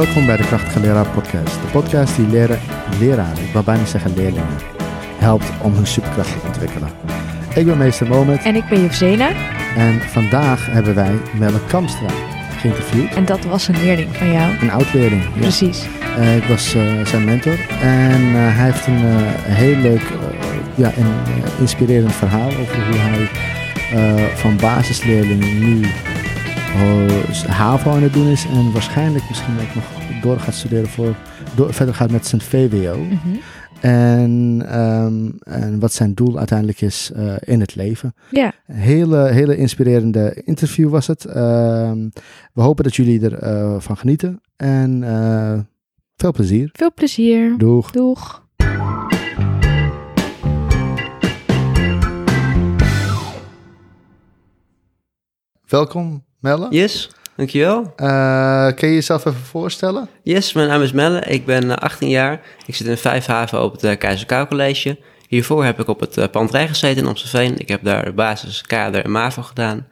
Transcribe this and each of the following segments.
Welkom bij de Krachtige Leraar Podcast. De podcast die leren, leraren, ik wil bijna zeggen leerlingen, helpt om hun superkracht te ontwikkelen. Ik ben meester Moment En ik ben Jevzena. en vandaag hebben wij Melle Kamstra geïnterviewd. En dat was een leerling van jou. Een oud-leerling. Ja. Precies. Eh, ik was eh, zijn mentor en eh, hij heeft een heel leuk ja, en eh, inspirerend verhaal over hoe hij van basisleerling nu HAVO aan het doen is en waarschijnlijk misschien ook nog door gaat studeren voor door, verder gaat met zijn VWO. Mhm. En, ehm, en wat zijn doel uiteindelijk is eh, in het leven. Ja, Een hele, hele inspirerende interview was het. Ehm, we hopen dat jullie ervan van genieten. En eh, veel plezier. veel plezier. Doeg. Doeg. Welkom, Melle. Yes, dankjewel. Eh, kun je jezelf even voorstellen? Yes, mijn naam is Melle. Ik ben eh, 18 jaar. Ik zit in 5 haven op het uh, Keizer College. Hiervoor heb ik op het uh, Pandrij gezeten in Amstelveen. Ik heb daar de basis, kader en MAVO gedaan.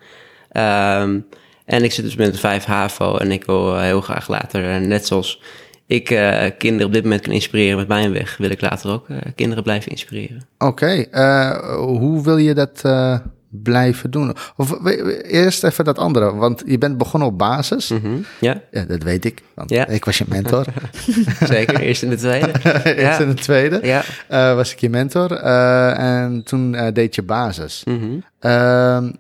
Ehm, en ik zit dus met de 5 HAVO en ik wil eh, heel graag later, eh, net zoals ik eh, kinderen op dit moment kan inspireren met mijn weg, wil ik later ook eh, kinderen blijven inspireren. Oké, eh, hoe wil je dat eh, blijven doen? Of eerst even dat andere, want je bent begonnen op basis. Mhm. Ja, Ja, dat weet ik, want Ja. ik was je mentor. zeker. Eerst in de tweede. Eerst Ja. in het tweede Ja. eh, was ik je mentor eh, en toen eh, deed je basis. Mhm. Ehm,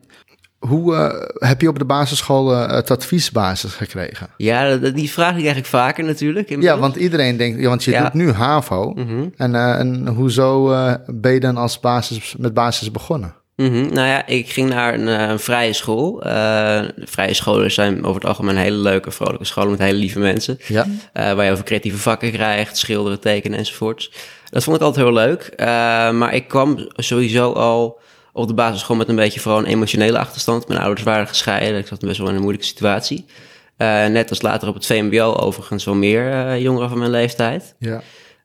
hoe heb je op de basisschool het adviesbasis gekregen? Ja, dat- die vraag ik vaker natuurlijk. Ja, want iedereen denkt, ja, want je doet nu HAVO. Mhm. En, eh, en hoezo ben je dan als basis, met basis begonnen? Mhm, Nou ja, ik ging naar een, eh, een vrije school. Eh, vrije scholen zijn over het algemeen hele leuke, vrolijke scholen met hele lieve mensen. Ja, eh, waar je over creatieve vakken krijgt, schilderen, tekenen enzovoorts. Dat vond ik altijd heel leuk. Maar ik kwam sowieso al op de basisschool met een beetje vooral een emotionele achterstand. Mijn ouders waren gescheiden, ik zat best wel in een moeilijke situatie. Net als later op het VMBO overigens wel meer jongeren van mijn leeftijd. ja.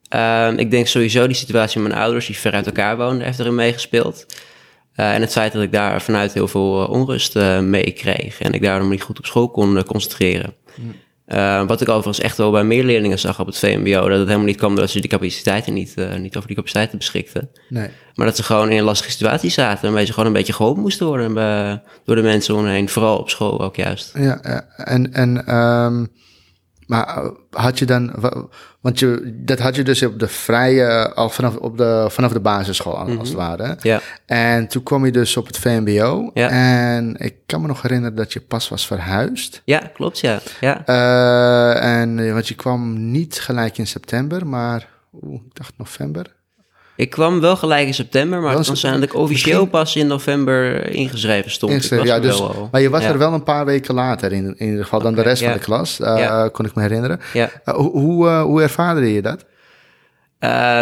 Ehm, ik denk sowieso die situatie met mijn ouders, die ver uit elkaar woonden, heeft erin meegespeeld. Eh, en het feit dat ik daar vanuit heel veel eh, onrust eh, mee kreeg. En ik daarom niet goed op school kon concentreren. Eh, wat ik overigens echt wel bij meer leerlingen zag op het VMBO. Dat het helemaal niet kwam dat ze die capaciteiten niet, niet over die capaciteiten beschikten. Nee. Maar dat ze gewoon in een lastige situatie zaten. En ze gewoon een beetje geholpen moesten worden door de mensen om hen heen. Vooral op school ook juist. Ja, ja. en, en ehm, maar eh, had je dan, wa- want je, dat had je dus op de vrije, al vanaf, op de, vanaf de basisschool als het ware. hè? Ja, En toen kwam je dus op het VMBO. Ja. En ik kan me nog herinneren dat je pas was verhuisd. ja klopt ja. ja. Eh, en eh, want je kwam niet gelijk in september, maar oeh, ik dacht november. Ik kwam wel gelijk in september, maar het was eigenlijk officieel Misschien- pas in november ingeschreven stond. Ingeschreven, ja, dus, al. maar je was Ja. er wel een paar weken later in, in ieder geval dan de rest ja. van de klas, Ja. kon ik me herinneren. Eh, hoe, hoe, eh, hoe ervaarde je dat?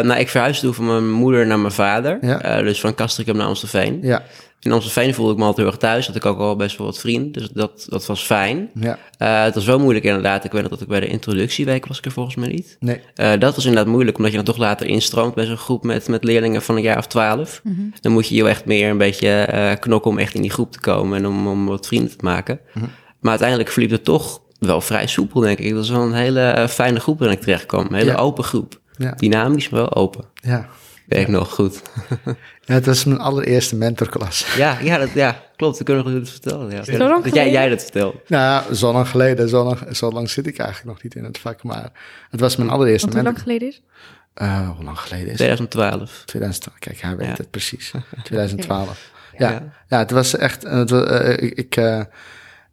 Nou, ik verhuisde toen van mijn moeder naar mijn vader. Dus van Castricum naar Amstelveen. Ja, In Amstelveen voelde ik me altijd heel erg thuis. Had ik ook al best wel wat vrienden. Dus dat, dat was fijn. ja, Eh, het was wel moeilijk inderdaad. Ik weet nog dat ik bij de introductieweek was ik er volgens mij niet. nee. Eh, dat was inderdaad moeilijk, omdat je dan toch later instroomt bij zo'n groep met, met leerlingen van een jaar of twaalf. Dan moet je je echt meer een beetje eh, knokken om echt in die groep te komen en om, om wat vrienden te maken. Maar uiteindelijk verliep het toch wel vrij soepel, denk ik. Dat was wel een hele fijne groep waarin ik terecht kwam. Een hele Ja. open groep. Ja. Dynamisch, maar wel open. Ja. Weet ik nog goed. ja, het was mijn allereerste mentorklas. ja, ja, dat, ja, klopt. We kunnen nog het vertellen. Ja. Zo lang dat jij, jij dat vertelt. Nou, zo lang geleden, zo lang, zo lang zit ik eigenlijk nog niet in het vak, maar het was mijn allereerste Want hoe lang mentor. geleden is? Eh, hoe lang geleden is het? 2012. 2012. Kijk, hij weet Ja. het precies. 2012. Ja, ja. Ja. het was echt. Het was, eh, ik, ik, eh,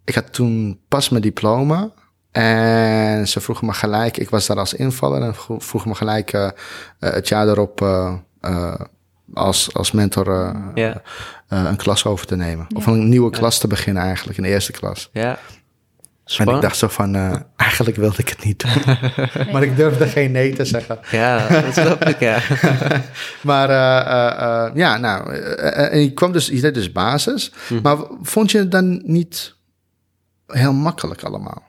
ik had toen pas mijn diploma. En ze vroegen me gelijk, ik was daar als invaller en vro- vroegen me gelijk eh, eh, het jaar erop eh, eh, als, als mentor eh, eh, een klas over te nemen. Of een nieuwe klas te beginnen eigenlijk, een eerste klas. Ja. En Spannend. ik dacht zo van, eh, eigenlijk wilde ik het niet doen. maar ik durfde geen nee te zeggen. Ja, dat snap ik, ja. Maar eh, eh, eh, ja, nou, eh, eh, en je kwam dus, je deed dus basis. Maar vond je het dan niet heel makkelijk allemaal?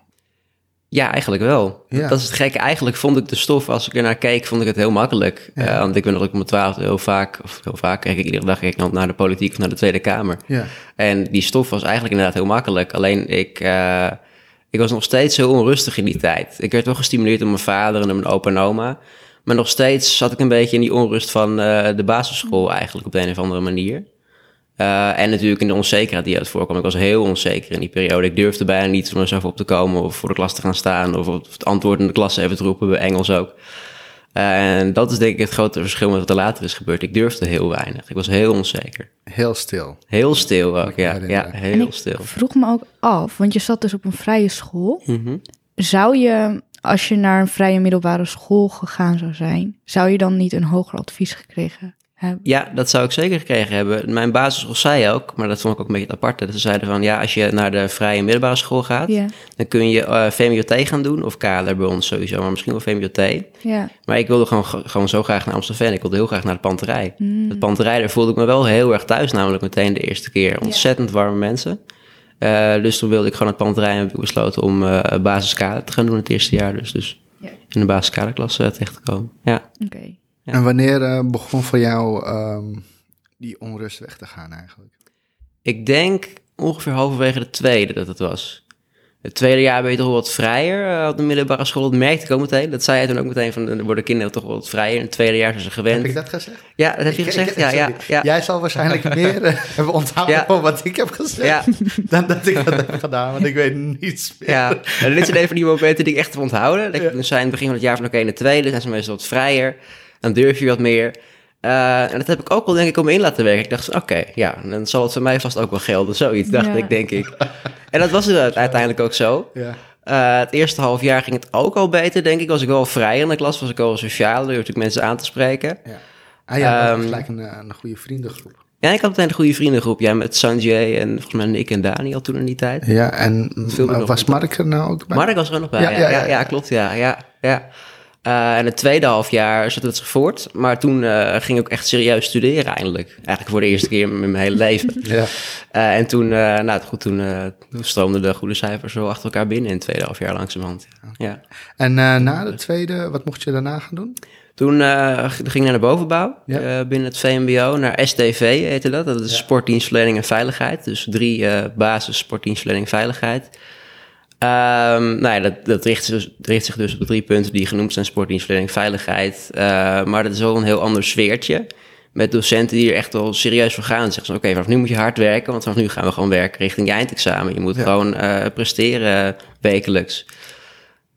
Ja, eigenlijk wel. Ja. Dat is het gekke. Eigenlijk vond ik de stof, als ik er naar keek, vond ik het heel makkelijk. Ja. Eh, want ik ben nog op mijn twaalfde heel vaak, of heel vaak, kijk ik iedere dag kijk ik naar de politiek of naar de Tweede Kamer. Ja. En die stof was eigenlijk inderdaad heel makkelijk. Alleen ik, eh, ik was nog steeds heel onrustig in die tijd. Ik werd wel gestimuleerd door mijn vader en door mijn opa en oma. Maar nog steeds zat ik een beetje in die onrust van eh, de basisschool eigenlijk op de een of andere manier. Eh, en natuurlijk in de onzekerheid die uit voorkwam. Ik was heel onzeker in die periode. Ik durfde bijna niet om er zelf op te komen of voor de klas te gaan staan. Of het antwoord in de klas even te roepen, bij Engels ook. Eh, en dat is denk ik het grote verschil met wat er later is gebeurd. Ik durfde heel weinig. Ik was heel onzeker. Heel stil. Heel stil ook, ja. Ja, En heel ik stil. vroeg me ook af, want je zat dus op een vrije school. Mhm. Zou je, als je naar een vrije middelbare school gegaan zou zijn, zou je dan niet een hoger advies gekregen hebben? Ja, dat zou ik zeker gekregen hebben. Mijn basisschool zei ook, maar dat vond ik ook een beetje het aparte. Dat ze zeiden van, ja, als je naar de vrije middelbare school gaat... Ja, dan kun je VMBOT gaan doen, of KLR bij ons sowieso, maar misschien wel VMBOT. ja. Maar ik wilde gewoon, gewoon zo graag naar Amsterdam. Ik wilde heel graag naar de panterij. Mm. Het panterij, daar voelde ik me wel heel erg thuis, namelijk meteen de eerste keer. Ontzettend warme mensen. Eh, dus toen wilde ik gewoon het panterij en heb ik besloten om eh basiskader te gaan doen het eerste jaar. Dus, dus Ja. in de basiskaderklas terecht te komen. Ja. Oké. Ja. En wanneer eh, begon voor jou ehm, die onrust weg te gaan eigenlijk? Ik denk ongeveer halverwege de tweede dat het was. Het tweede jaar ben je toch wel wat vrijer eh, op de middelbare school. Dat merkte ik ook meteen. Dat zei hij toen ook meteen van, dan worden kinderen toch wel wat vrijer. In het tweede jaar zijn ze gewend. Heb ik dat gezegd? Ja, dat heb je Ik- gezegd. ik- ja, ja. Jij zal waarschijnlijk meer eh, hebben onthouden Ja. van wat ik heb gezegd dan dat ik dat heb gedaan, want ik weet niets meer. Ja, en dit zijn even die momenten die ik echt heb onthouden. Dat in het begin van het jaar van oké, in de tweede zijn ze meestal wat vrijer. Dan durf je wat meer. Eh, en dat heb ik ook wel denk ik om in laten werken. Ik dacht van oké, ja, dan zal het voor mij vast ook wel gelden. Zoiets dacht Ja. ik, denk ik. En dat was het uiteindelijk ook zo. Ja. Eh, het eerste half jaar ging het ook al beter, denk ik. Was ik wel vrijer in de klas, was ik wel sociaal. Durfde ik mensen aan te spreken. Ja. Ah ja, Ehm, gelijk een, eh, een goede vriendengroep. Ja, ik had meteen een goede vriendengroep. Ja, met Sanjay en volgens mij Nick en Daniel toen in die tijd. Ja, en was. Mark er nou ook bij? Mark was er ook nog bij. Ja, Ja, ja, ja, ja, ja, ja. klopt. Ja, ja, ja. Eh, en het tweede half jaar zette het zich voort. Maar toen eh, ging ik ook echt serieus studeren eindelijk. Eigenlijk voor de eerste keer in mijn hele leven. Ja. Eh, en toen, nou goed, toen, stroomden de goede cijfers zo achter elkaar binnen in het tweede half jaar langzamerhand. Ja. En na de tweede, wat mocht je daarna gaan doen? Toen ging ik naar de bovenbouw Ja. binnen het VMBO, naar STV heette dat. Dat is sportdienstverlening en veiligheid. Dus drie basis sportdienstverlening veiligheid. Ehm, nou ja, dat, dat richt, zich dus, richt zich dus op de drie punten die genoemd zijn: sportdienstverlening, veiligheid. Eh, maar dat is wel een heel ander sfeertje. Met docenten die er echt wel serieus voor gaan. En zeggen ze: Oké, vanaf nu moet je hard werken, want vanaf nu gaan we gewoon werken richting je eindexamen. Je moet Ja. gewoon eh, presteren wekelijks.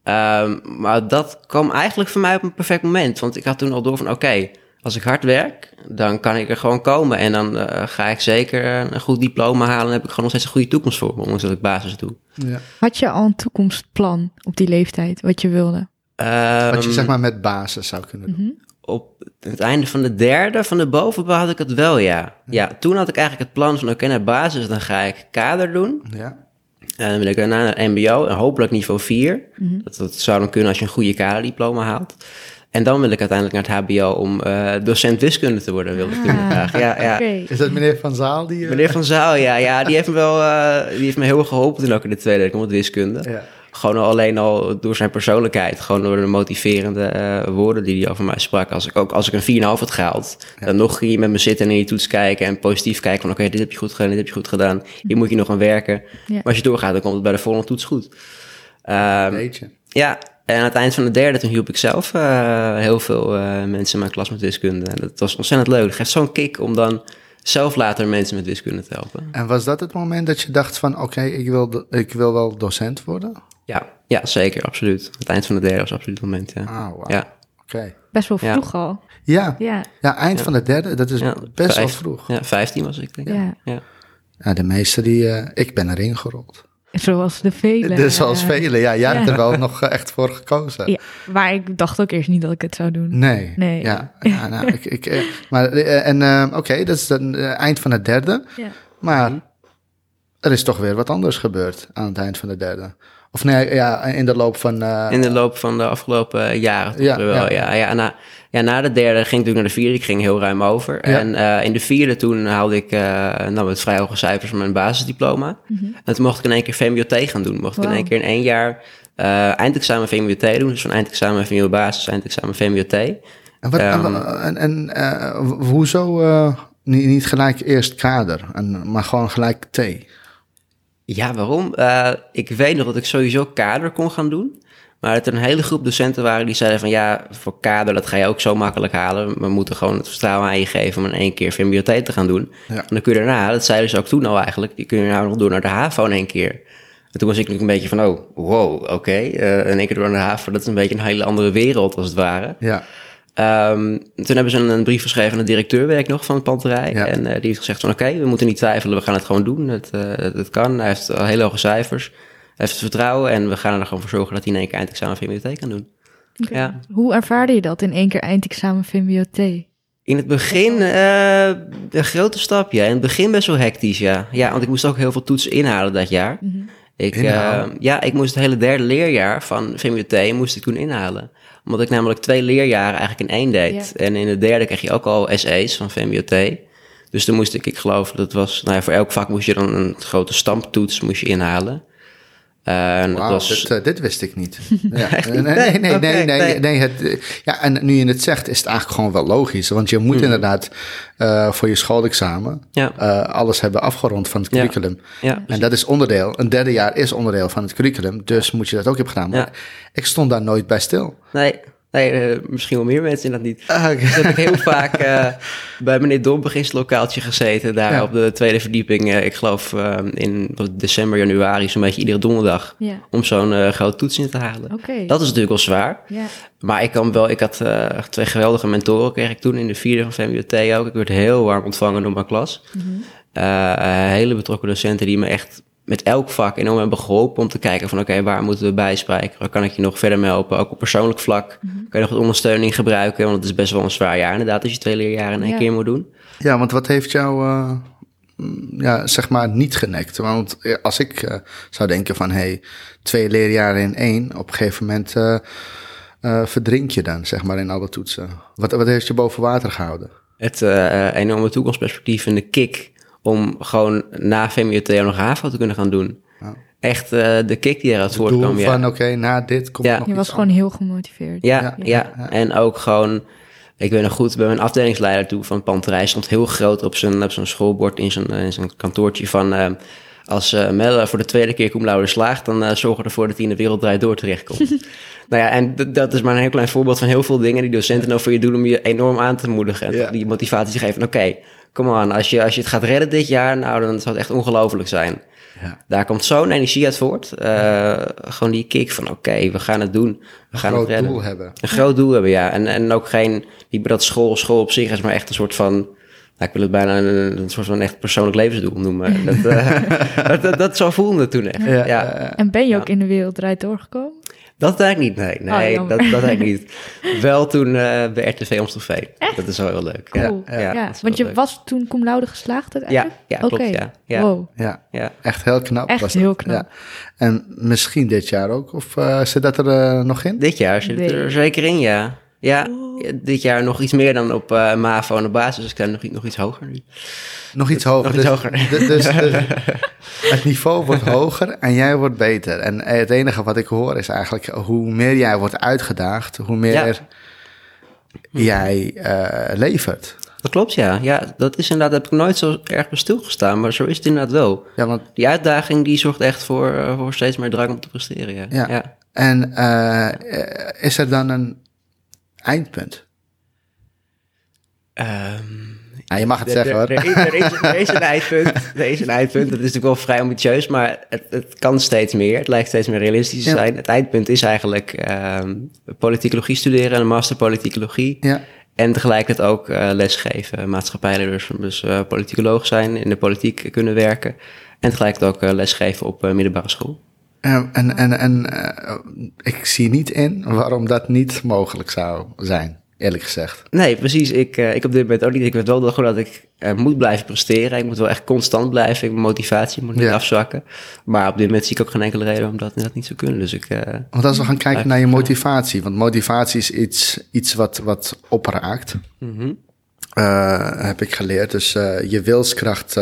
Ehm, maar dat kwam eigenlijk voor mij op een perfect moment. Want ik had toen al door van: Oké, als ik hard werk, dan kan ik er gewoon komen. En dan eh, ga ik zeker eh, een goed diploma halen. En heb ik gewoon nog steeds een goede toekomst voor me, ondanks dat ik basis doe. Ja. Had je al een toekomstplan op die leeftijd, wat je wilde? Wat je zeg maar met basis zou kunnen doen. Mhm. Op het einde van de derde, van de bovenbouw had ik het wel, ja. Ja, toen had ik eigenlijk het plan van, oké, naar basis, dan ga ik kader doen. Ja. En dan wil ik daarna naar mbo, en hopelijk niveau 4. Mhm. dat, dat zou dan kunnen als je een goede kaderdiploma haalt. En dan wil ik uiteindelijk naar het hbo om eh, docent wiskunde te worden, wilde ik toen Ah, graag. Ja, ja. Is dat meneer Van Zaal die... eh, Meneer Van Zaal, ja, ja, die heeft me wel eh, die heeft me heel erg geholpen toen ook in de tweede, ik met wiskunde. Ja. Gewoon al alleen al door zijn persoonlijkheid. Gewoon door de motiverende eh, woorden die hij over mij sprak. Als ik ook als ik een 4,5 had gehaald, dan nog ging je met me zitten en in je toets kijken en positief kijken van oké, dit heb je goed gedaan, dit heb je goed gedaan. Hier moet je nog aan werken. Ja. Maar als je doorgaat, dan komt het bij de volgende toets goed. Ehm, Weet je. ja, en aan het eind van de derde, toen hielp ik zelf eh, heel veel eh, mensen in mijn klas met wiskunde. En dat was ontzettend leuk. Het geeft zo'n kick om dan zelf later mensen met wiskunde te helpen. En was dat het moment dat je dacht van... oké, ik, wil ik wil wel docent worden? Ja, ja, zeker, absoluut. Het eind van de derde was absoluut het moment, ja. Ah, wauw. Ja, Oké. Best wel Ja. vroeg al. Ja. Ja, ja, eind van de derde, dat is ja best wel vroeg. Ja, 15 was ik, denk ik. ja. Ja. Ja, de meeste die... eh, ik ben erin gerold. Zoals de vele. Dus zoals eh, velen. Ja, jij hebt ja. er wel nog eh, echt voor gekozen. Ja, maar ik dacht ook eerst niet dat ik het zou doen. Nee. Nee. Ja, ja nou, ik, ik, eh, maar, en oké, dat is het eind van het derde. Ja. Maar er is toch weer wat anders gebeurd aan het eind van de derde. Of nee, ja, in de loop van... eh, In de loop van de afgelopen jaren. Ja, wel. ja. Ja. Ja, na, ja, na de derde ging ik natuurlijk naar de vierde. Ik ging heel ruim over. Ja. En eh, in de vierde toen haalde ik eh, nou, met vrij hoge cijfers mijn basisdiploma. En toen mocht ik in één keer VMBOT gaan doen. Mocht ik in één keer in één jaar eh, eindexamen VMBOT doen. Dus van eindexamen VMBO basis, eindexamen VMBOT. En, wat, Ehm, en, en ho- hoezo niet, niet gelijk eerst kader, en, maar gewoon gelijk T? Ja, waarom? Ik weet nog dat ik sowieso kader kon gaan doen. Maar dat er een hele groep docenten waren die zeiden van... ja, voor kader, dat ga je ook zo makkelijk halen. We moeten gewoon het vertrouwen aan je geven om in één keer VMBOT te gaan doen. Ja. En dan kun je daarna, dat zeiden ze ook toen al eigenlijk... die kun je nou nog door naar de HAVO in één keer. En toen was ik natuurlijk een beetje van, oh, wow, oké. eh, in één keer door naar de HAVO, dat is een beetje een hele andere wereld als het ware. Ja, Ehm, toen hebben ze een, een brief geschreven aan de directeur, weet ik nog, van het panterij. Ja. En eh, die heeft gezegd van, oké, we moeten niet twijfelen, we gaan het gewoon doen. Het, eh, het, kan, hij heeft al hele hoge cijfers. Heeft het vertrouwen en we gaan er gewoon voor zorgen dat hij in één keer eindexamen VMBOT kan doen. Ja. Hoe ervaarde je dat in één keer eindexamen VMBOT? In het begin eh, een grote stap, ja. In het begin best wel hectisch, ja. Ja, want ik moest ook heel veel toetsen inhalen dat jaar. Mhm. Ik, Inhalen? eh, ja, ik moest het hele derde leerjaar van VMBOT moest ik toen inhalen. Omdat ik namelijk twee leerjaren eigenlijk in één deed. En in het derde kreeg je ook al SE's van VMBOT. Dus toen moest ik, ik geloof, dat was, nou ja, voor elk vak moest je dan een grote stamptoets moest je inhalen. En was, dit, eh, dit wist ik niet. Ja. Nee, nee, nee, nee, nee, nee, nee. nee, het, eh, ja, en nu je het zegt, is het eigenlijk gewoon wel logisch. Want je moet inderdaad eh, voor je schoolexamen Ja. alles hebben afgerond van het curriculum. ja, En dat is onderdeel, een derde jaar is onderdeel van het curriculum, dus moet je dat ook hebben gedaan. Maar ik stond daar nooit bij stil. nee, nee eh, misschien wel meer mensen in dat niet. Ah, Dus heb ik heel vaak eh, bij meneer Dombegins lokaaltje gezeten, daar Ja. op de tweede verdieping. eh, ik geloof in december, januari, zo'n beetje iedere donderdag. Ja, Om zo'n grote toets in te halen. Dat is natuurlijk wel zwaar. Ja. Maar ik kan wel, ik had twee geweldige mentoren, kreeg ik toen in de vierde van VMBOT ook. Ik werd heel warm ontvangen door mijn klas. Mhm. Hele betrokken docenten die me echt met elk vak enorm hebben geholpen om te kijken van oké, waar moeten we bijspijken? Waar kan ik je nog verder mee helpen? Ook op persoonlijk vlak. Mhm. Kan je nog wat ondersteuning gebruiken? Want het is best wel een zwaar jaar inderdaad als je twee leerjaren in één Ja. keer moet doen. Ja, want wat heeft jou, eh, ja, zeg maar, niet genekt? Want als ik eh, zou denken van, hey, twee leerjaren in één, op een gegeven moment eh, eh, verdrink je dan, zeg maar, in alle toetsen. Wat, wat heeft je boven water gehouden? Het enorme toekomstperspectief en de kick om gewoon na VMBOT ook nog HAVO te kunnen gaan doen. Ja. Echt eh, de kick die eruit voortkwam. Ja. van, oké, na dit komt Ja. nog Je was gewoon heel gemotiveerd. Ja, Ja, ja, ja. en ook gewoon... Ik weet nog goed, bij mijn afdelingsleider toe van Panterij stond heel groot op zijn, op zijn schoolbord in zijn, in zijn kantoortje van... eh, als eh Melle voor de tweede keer cum laude slaagt, dan eh, zorgen we ervoor dat hij in de wereld draait door terechtkomt. nou ja, en dat is maar een heel klein voorbeeld van heel veel dingen die docenten nou voor je doen om je enorm aan te moedigen. En Ja. die motivatie te geven. Oké, kom aan, als je, als je het gaat redden dit jaar, nou dan zou het echt ongelooflijk zijn. Ja. Daar komt zo'n energie uit voort. Eh, gewoon die kick van oké, we gaan het doen. We gaan groot het redden. doel hebben. Een groot doel hebben, ja. En, en ook geen, niet dat school, school op zich is, maar echt een soort van, nou, ik wil het bijna een, een soort van echt persoonlijk levensdoel noemen. Dat, eh, dat, dat, dat zo voelde het toen echt. Ja, Ja, En ben je ook in de wereld draait doorgekomen? Dat eigenlijk niet, nee. Nee, Oh, jammer. dat, dat eigenlijk niet. Wel toen eh, bij RTV Amstelveen. Dat is wel heel leuk. Cool. Ja, Ja, ja, want je leuk. was toen cum laude geslaagd Ja, uiteindelijk? ja klopt, Oké. ja. Ja, Wow. ja, ja. echt heel knap. Echt was dat. heel knap. Ja. En misschien dit jaar ook, of eh, zit dat er eh, nog in? Dit jaar zit het Nee. er zeker in, ja. Ja, dit jaar nog iets meer dan op eh, MAVO en de basis. Dus ik sta nog, nog iets hoger nu. Nog iets hoger. Nog iets dus, hoger. d- Dus, dus het niveau wordt hoger en jij wordt beter. En het enige wat ik hoor is eigenlijk hoe meer jij wordt uitgedaagd, hoe meer jij eh, levert. Dat klopt, ja. Ja, dat is inderdaad, heb ik nooit zo erg bij stilgestaan, maar zo is het inderdaad wel. Ja, want, Die uitdaging die zorgt echt voor, eh, voor steeds meer drang om te presteren, ja. ja. ja. En eh, eh, is er dan een eindpunt? Ehm, Ja, je mag het er- zeggen er- hoor. Er, is- er is, er is een eindpunt. Er is een eindpunt. Dat is natuurlijk wel vrij ambitieus, maar het, het kan steeds meer. Het lijkt steeds meer realistisch te Ja. zijn. Het eindpunt is eigenlijk ehm politicologie studeren, een master politicologie. Ja, En tegelijkertijd ook eh, lesgeven, maatschappijleiders, dus eh politicoloog zijn, in de politiek kunnen werken. En tegelijkertijd ook eh, lesgeven op eh, middelbare school. En, en, en, en eh, ik zie niet in waarom dat niet mogelijk zou zijn, eerlijk gezegd. Nee, precies. Ik, eh, ik op dit moment ook niet. Ik weet wel gewoon dat ik eh, moet blijven presteren. Ik moet wel echt constant blijven. Mijn motivatie moet niet Ja. afzwakken. Maar op dit moment zie ik ook geen enkele reden om dat, dat niet te kunnen. Dus ik... Want als we gaan kijken naar je motivatie, want motivatie is iets, iets wat, wat opraakt, mhm. heb ik geleerd. Dus je wilskracht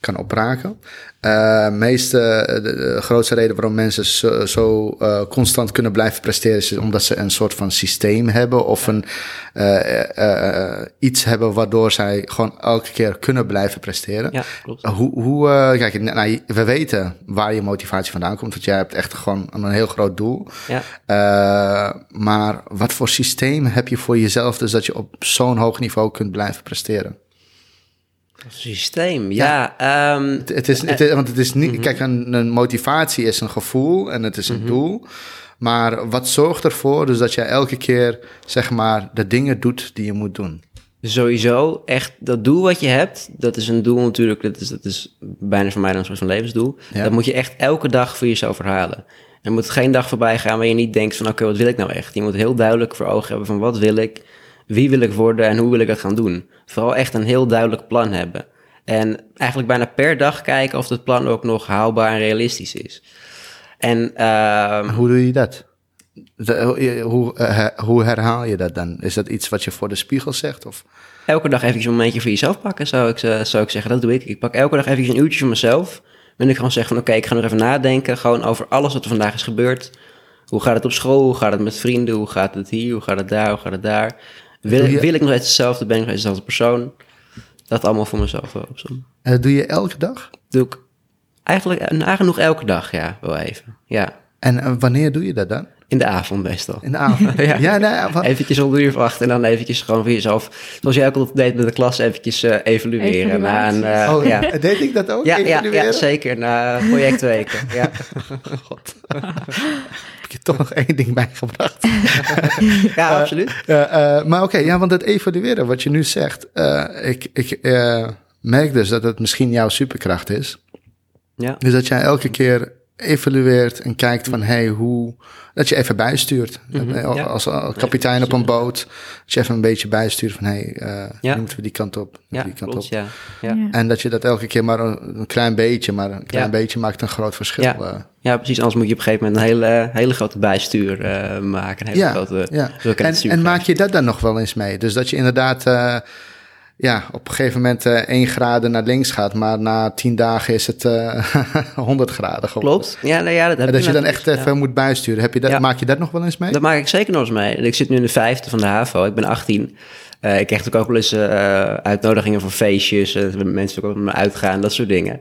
kan opbraken. Uh, meeste, de, de, grootste reden waarom mensen zo, zo uh, constant kunnen blijven presteren, is omdat ze een soort van systeem hebben of een, uh, iets hebben waardoor zij gewoon elke keer kunnen blijven presteren. Ja, klopt. hoe, hoe kijk, nou, we weten waar je motivatie vandaan komt, want jij hebt echt gewoon een heel groot doel. Ja. maar wat voor systeem heb je voor jezelf, dus dat je op zo'n hoog niveau kunt blijven presteren? Systeem, ja. ja um, het, het, is, het, want het is niet, mm-hmm. kijk, een, een, motivatie is een gevoel en het is een mm-hmm. doel. Maar wat zorgt ervoor dus dat jij elke keer, zeg maar, de dingen doet die je moet doen? Sowieso, echt, dat doel wat je hebt, dat is een doel natuurlijk, dat is, dat is bijna voor mij dan een soort van levensdoel. Ja. Dat moet je echt elke dag voor jezelf herhalen. Er moet geen dag voorbij gaan waar je niet denkt van, oké, okay, wat wil ik nou echt? Je moet heel duidelijk voor ogen hebben van, wat wil ik? Wie wil ik worden en hoe wil ik het gaan doen. Vooral echt een heel duidelijk plan hebben. En eigenlijk bijna per dag kijken of het plan ook nog haalbaar en realistisch is. En, uh, hoe doe je dat? Hoe, uh, hoe herhaal je dat dan? Is dat iets wat je voor de spiegel zegt? Of? Elke dag even een momentje voor jezelf pakken, zou ik, zou ik zeggen. Dat doe ik. Ik pak elke dag even een uurtje voor mezelf. En ik gewoon zeggen van oké, okay, ik ga nog even nadenken. Gewoon over alles wat er vandaag is gebeurd. Hoe gaat het op school? Hoe gaat het met vrienden? Hoe gaat het hier? Hoe gaat het daar? Hoe gaat het daar? Wil, je... wil ik nog steeds hetzelfde? Ben ik nog steeds dezelfde persoon? Dat allemaal voor mezelf wel En dat doe je elke dag? Doe ik eigenlijk nagenoeg elke dag, ja, wel even. Ja. En wanneer doe je dat dan? In de avond meestal. In de avond? ja. ja nee, wat... Eventjes om uur of acht en dan eventjes gewoon voor jezelf... Zoals jij ook altijd deed met de klas, eventjes uh, evalueren. Na een, uh, oh, ja. deed ik dat ook? Ja, ja, ja, zeker. Na projectweken, ja. God. Heb je toch nog één ding bijgebracht? ja, uh, absoluut. maar oké, okay, ja, want het evalueren, wat je nu zegt... ik, ik merk dus dat het misschien jouw superkracht is. Ja. Dus dat jij elke keer evalueert en kijkt van hey, hoe. Dat je even bijstuurt. Mm -hmm, als, als, kapitein op een boot. Dat je even een beetje bijstuurt van hey, uh, ja. moeten we die kant op. Ja, die kant klopt, op. Ja. Ja. En dat je dat elke keer maar een, een klein beetje, maar een klein beetje maakt een groot verschil. Ja. Ja, precies. Anders moet je op een gegeven moment een hele, hele grote bijstuur uh, maken. Een hele ja, grote, ja. En, en maak je dat dan nog wel eens mee? Dus dat je inderdaad ja, op een gegeven moment uh, 1 graden naar links gaat, maar na 10 dagen is het uh, 100 graden geworden. Klopt. Ja, nou ja, dat heb en dat je dan echt even moet bijsturen. Heb je dat, ja. Maak je dat nog wel eens mee? Dat maak ik zeker nog eens mee. Ik zit nu in de vijfde van de HAVO. Ik ben 18. Uh, ik krijg natuurlijk ook wel eens uitnodigingen voor feestjes. Mensen ook met me uitgaan, dat soort dingen.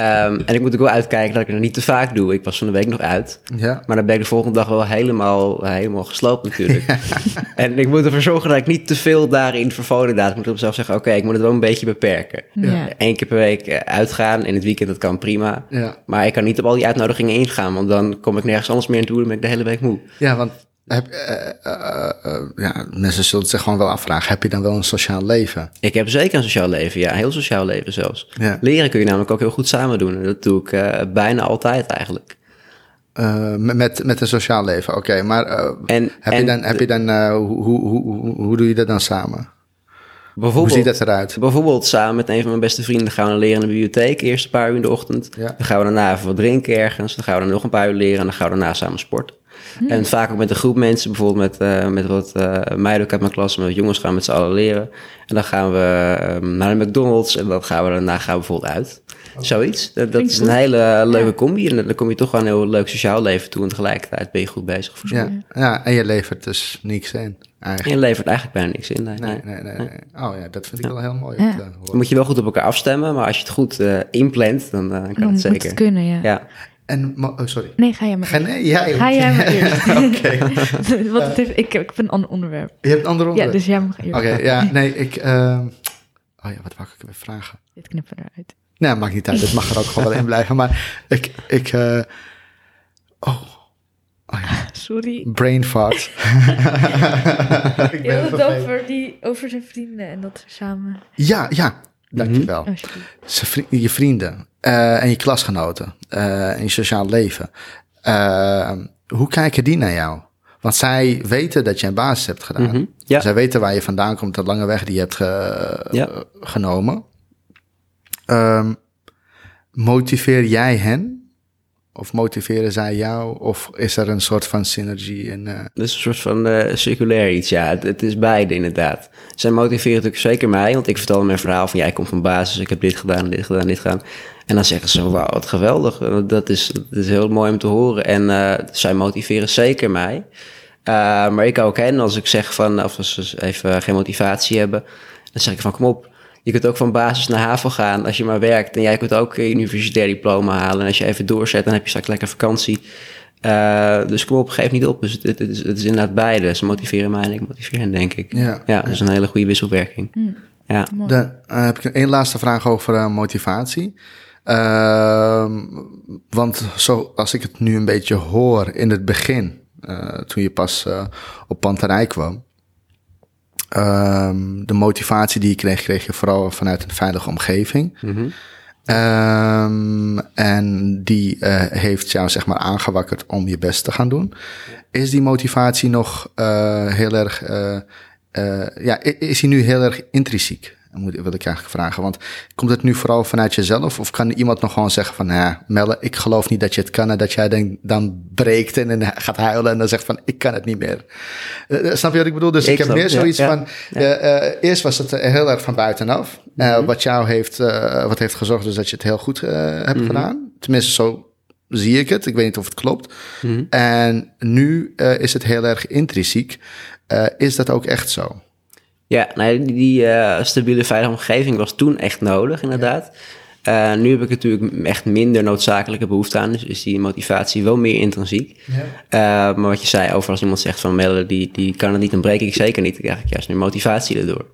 Um, en ik moet ook wel uitkijken dat ik het niet te vaak doe. Ik was van de week nog uit. Ja. Maar dan ben ik de volgende dag wel helemaal, helemaal gesloopt natuurlijk. en ik moet ervoor zorgen dat ik niet te veel daarin vervol inderdaad. Ik moet op mezelf zeggen, oké, okay, ik moet het wel een beetje beperken. Ja. Eén keer per week uitgaan. In het weekend, dat kan prima. Ja. Maar ik kan niet op al die uitnodigingen ingaan. Want dan kom ik nergens anders meer naartoe. Dan ben ik de hele week moe. Ja, want heb, uh, uh, uh, ja, mensen zullen zich gewoon wel afvragen: heb je dan wel een sociaal leven? Ik heb zeker een sociaal leven, ja, een heel sociaal leven zelfs. Ja. Leren kun je namelijk ook heel goed samen doen. En dat doe ik bijna altijd eigenlijk. met, met een sociaal leven, oké. Okay, maar en, heb, en, je dan, heb je dan hoe, hoe, hoe, hoe doe je dat dan samen? Bijvoorbeeld, Hoe ziet dat eruit? Bijvoorbeeld samen met een van mijn beste vrienden gaan we leren in de bibliotheek. Eerst een paar uur in de ochtend. Ja. Dan gaan we daarna even wat drinken ergens. Dan gaan we dan nog een paar uur leren. En dan gaan we daarna samen sporten. Hmm. En vaak ook met een groep mensen. Bijvoorbeeld met, uh, met wat uh, meiden ook uit mijn klas. Met jongens gaan we met z'n allen leren. En dan gaan we um, naar de McDonald's. En dan gaan we daarna gaan we bijvoorbeeld uit. Oh. Zoiets. Dat, dat is een hele leuke ja. combi. En dan kom je toch wel een heel leuk sociaal leven toe. En tegelijkertijd ben je goed bezig. Voor ja. ja, en je levert dus niks in. Eigenlijk. Je levert eigenlijk bijna niks in. Nee, nee, nee. nee, nee. Oh ja, dat vind ik ja. wel heel mooi. Ja. Dan moet je wel goed op elkaar afstemmen, maar als je het goed uh, inplant, dan uh, kan dan het zeker. het kunnen, ja. En, oh, sorry. Nee, ga jij maar Ga, nee, jij, ga jij maar eerst. Oké. Want ik, ik heb een ander onderwerp. Je hebt een ander onderwerp? Ja, dus jij mag eerst. Oké, okay, ja, nee, ik... Uh, oh ja, wat wou ik weer vragen? Dit knippen eruit. Nee, maakt niet uit. Het mag er ook gewoon wel in blijven. Maar ik... ik uh, oh... Oh ja. Sorry. Brain fart. ik ben het over, die, over zijn vrienden en dat ze samen... Ja, ja. Dankjewel. Mm -hmm. Je vrienden uh, en je klasgenoten uh, en je sociaal leven. Uh, hoe kijken die naar jou? Want zij weten dat je een basis hebt gedaan. Mm -hmm. ja. Zij weten waar je vandaan komt, de lange weg die je hebt ge ja. genomen. Um, motiveer jij hen Of motiveren zij jou? Of is er een soort van synergie in... eh, Dus een soort van eh, circulair iets, ja. Het, het is beide inderdaad. Zij motiveren natuurlijk zeker mij, want ik vertelde mijn verhaal van... ja, ik kom van basis, ik heb dit gedaan, dit gedaan, dit gedaan. En dan zeggen ze, wauw, wat geweldig. Dat is, dat is heel mooi om te horen. En eh, zij motiveren zeker mij. Eh, maar ik ook hen, als ik zeg van... of als ze even geen motivatie hebben... dan zeg ik van, kom op... Je kunt ook van basis naar HAVO gaan als je maar werkt. En jij kunt ook een universitair diploma halen. En als je even doorzet, dan heb je straks lekker vakantie. Eh, dus kom op, geef niet op. Dus het, het, is, het is inderdaad beide. Ze motiveren mij en ik motiveer hen, denk ik. Ja. ja dat is een hele goede wisselwerking. Ja. Mooi. Dan heb ik één laatste vraag over eh, motivatie. Ehm, want zo, als ik het nu een beetje hoor in het begin, eh, toen je pas eh, op Panterij kwam, ehm, de motivatie die je kreeg, kreeg je vooral vanuit een veilige omgeving. Mhm. Ehm, en die eh, heeft jou zeg maar aangewakkerd om je best te gaan doen. Is die motivatie nog heel erg, ja, is die nu heel erg intrinsiek? Moet, wil ik eigenlijk vragen. Want komt het nu vooral vanuit jezelf? Of kan iemand nog gewoon zeggen van, ja, Melle, ik geloof niet dat je het kan. En dat jij dan, dan breekt en, en gaat huilen en dan zegt van, ik kan het niet meer. Eh, snap je wat ik bedoel? Dus ik, Ik heb meer zoiets ja, van, ja. eh, eh, eerst was het eh, heel erg van buitenaf. Eh, Mhm. Wat jou heeft, eh, wat heeft gezorgd dus dat je het heel goed eh, hebt Mhm. gedaan. Tenminste, zo zie ik het. Ik weet niet of het klopt. Mhm. En nu eh, is het heel erg intrinsiek. Eh, is dat ook echt zo? Ja, nou, die, eh, stabiele veilige omgeving was toen echt nodig, inderdaad. Eh, nu heb ik natuurlijk echt minder noodzakelijke behoefte aan. Dus is die motivatie wel meer intrinsiek. Eh, maar wat je zei over als iemand zegt van Melle, die, die kan het niet, dan breek ik zeker niet. Dan krijg ik juist meer motivatie erdoor.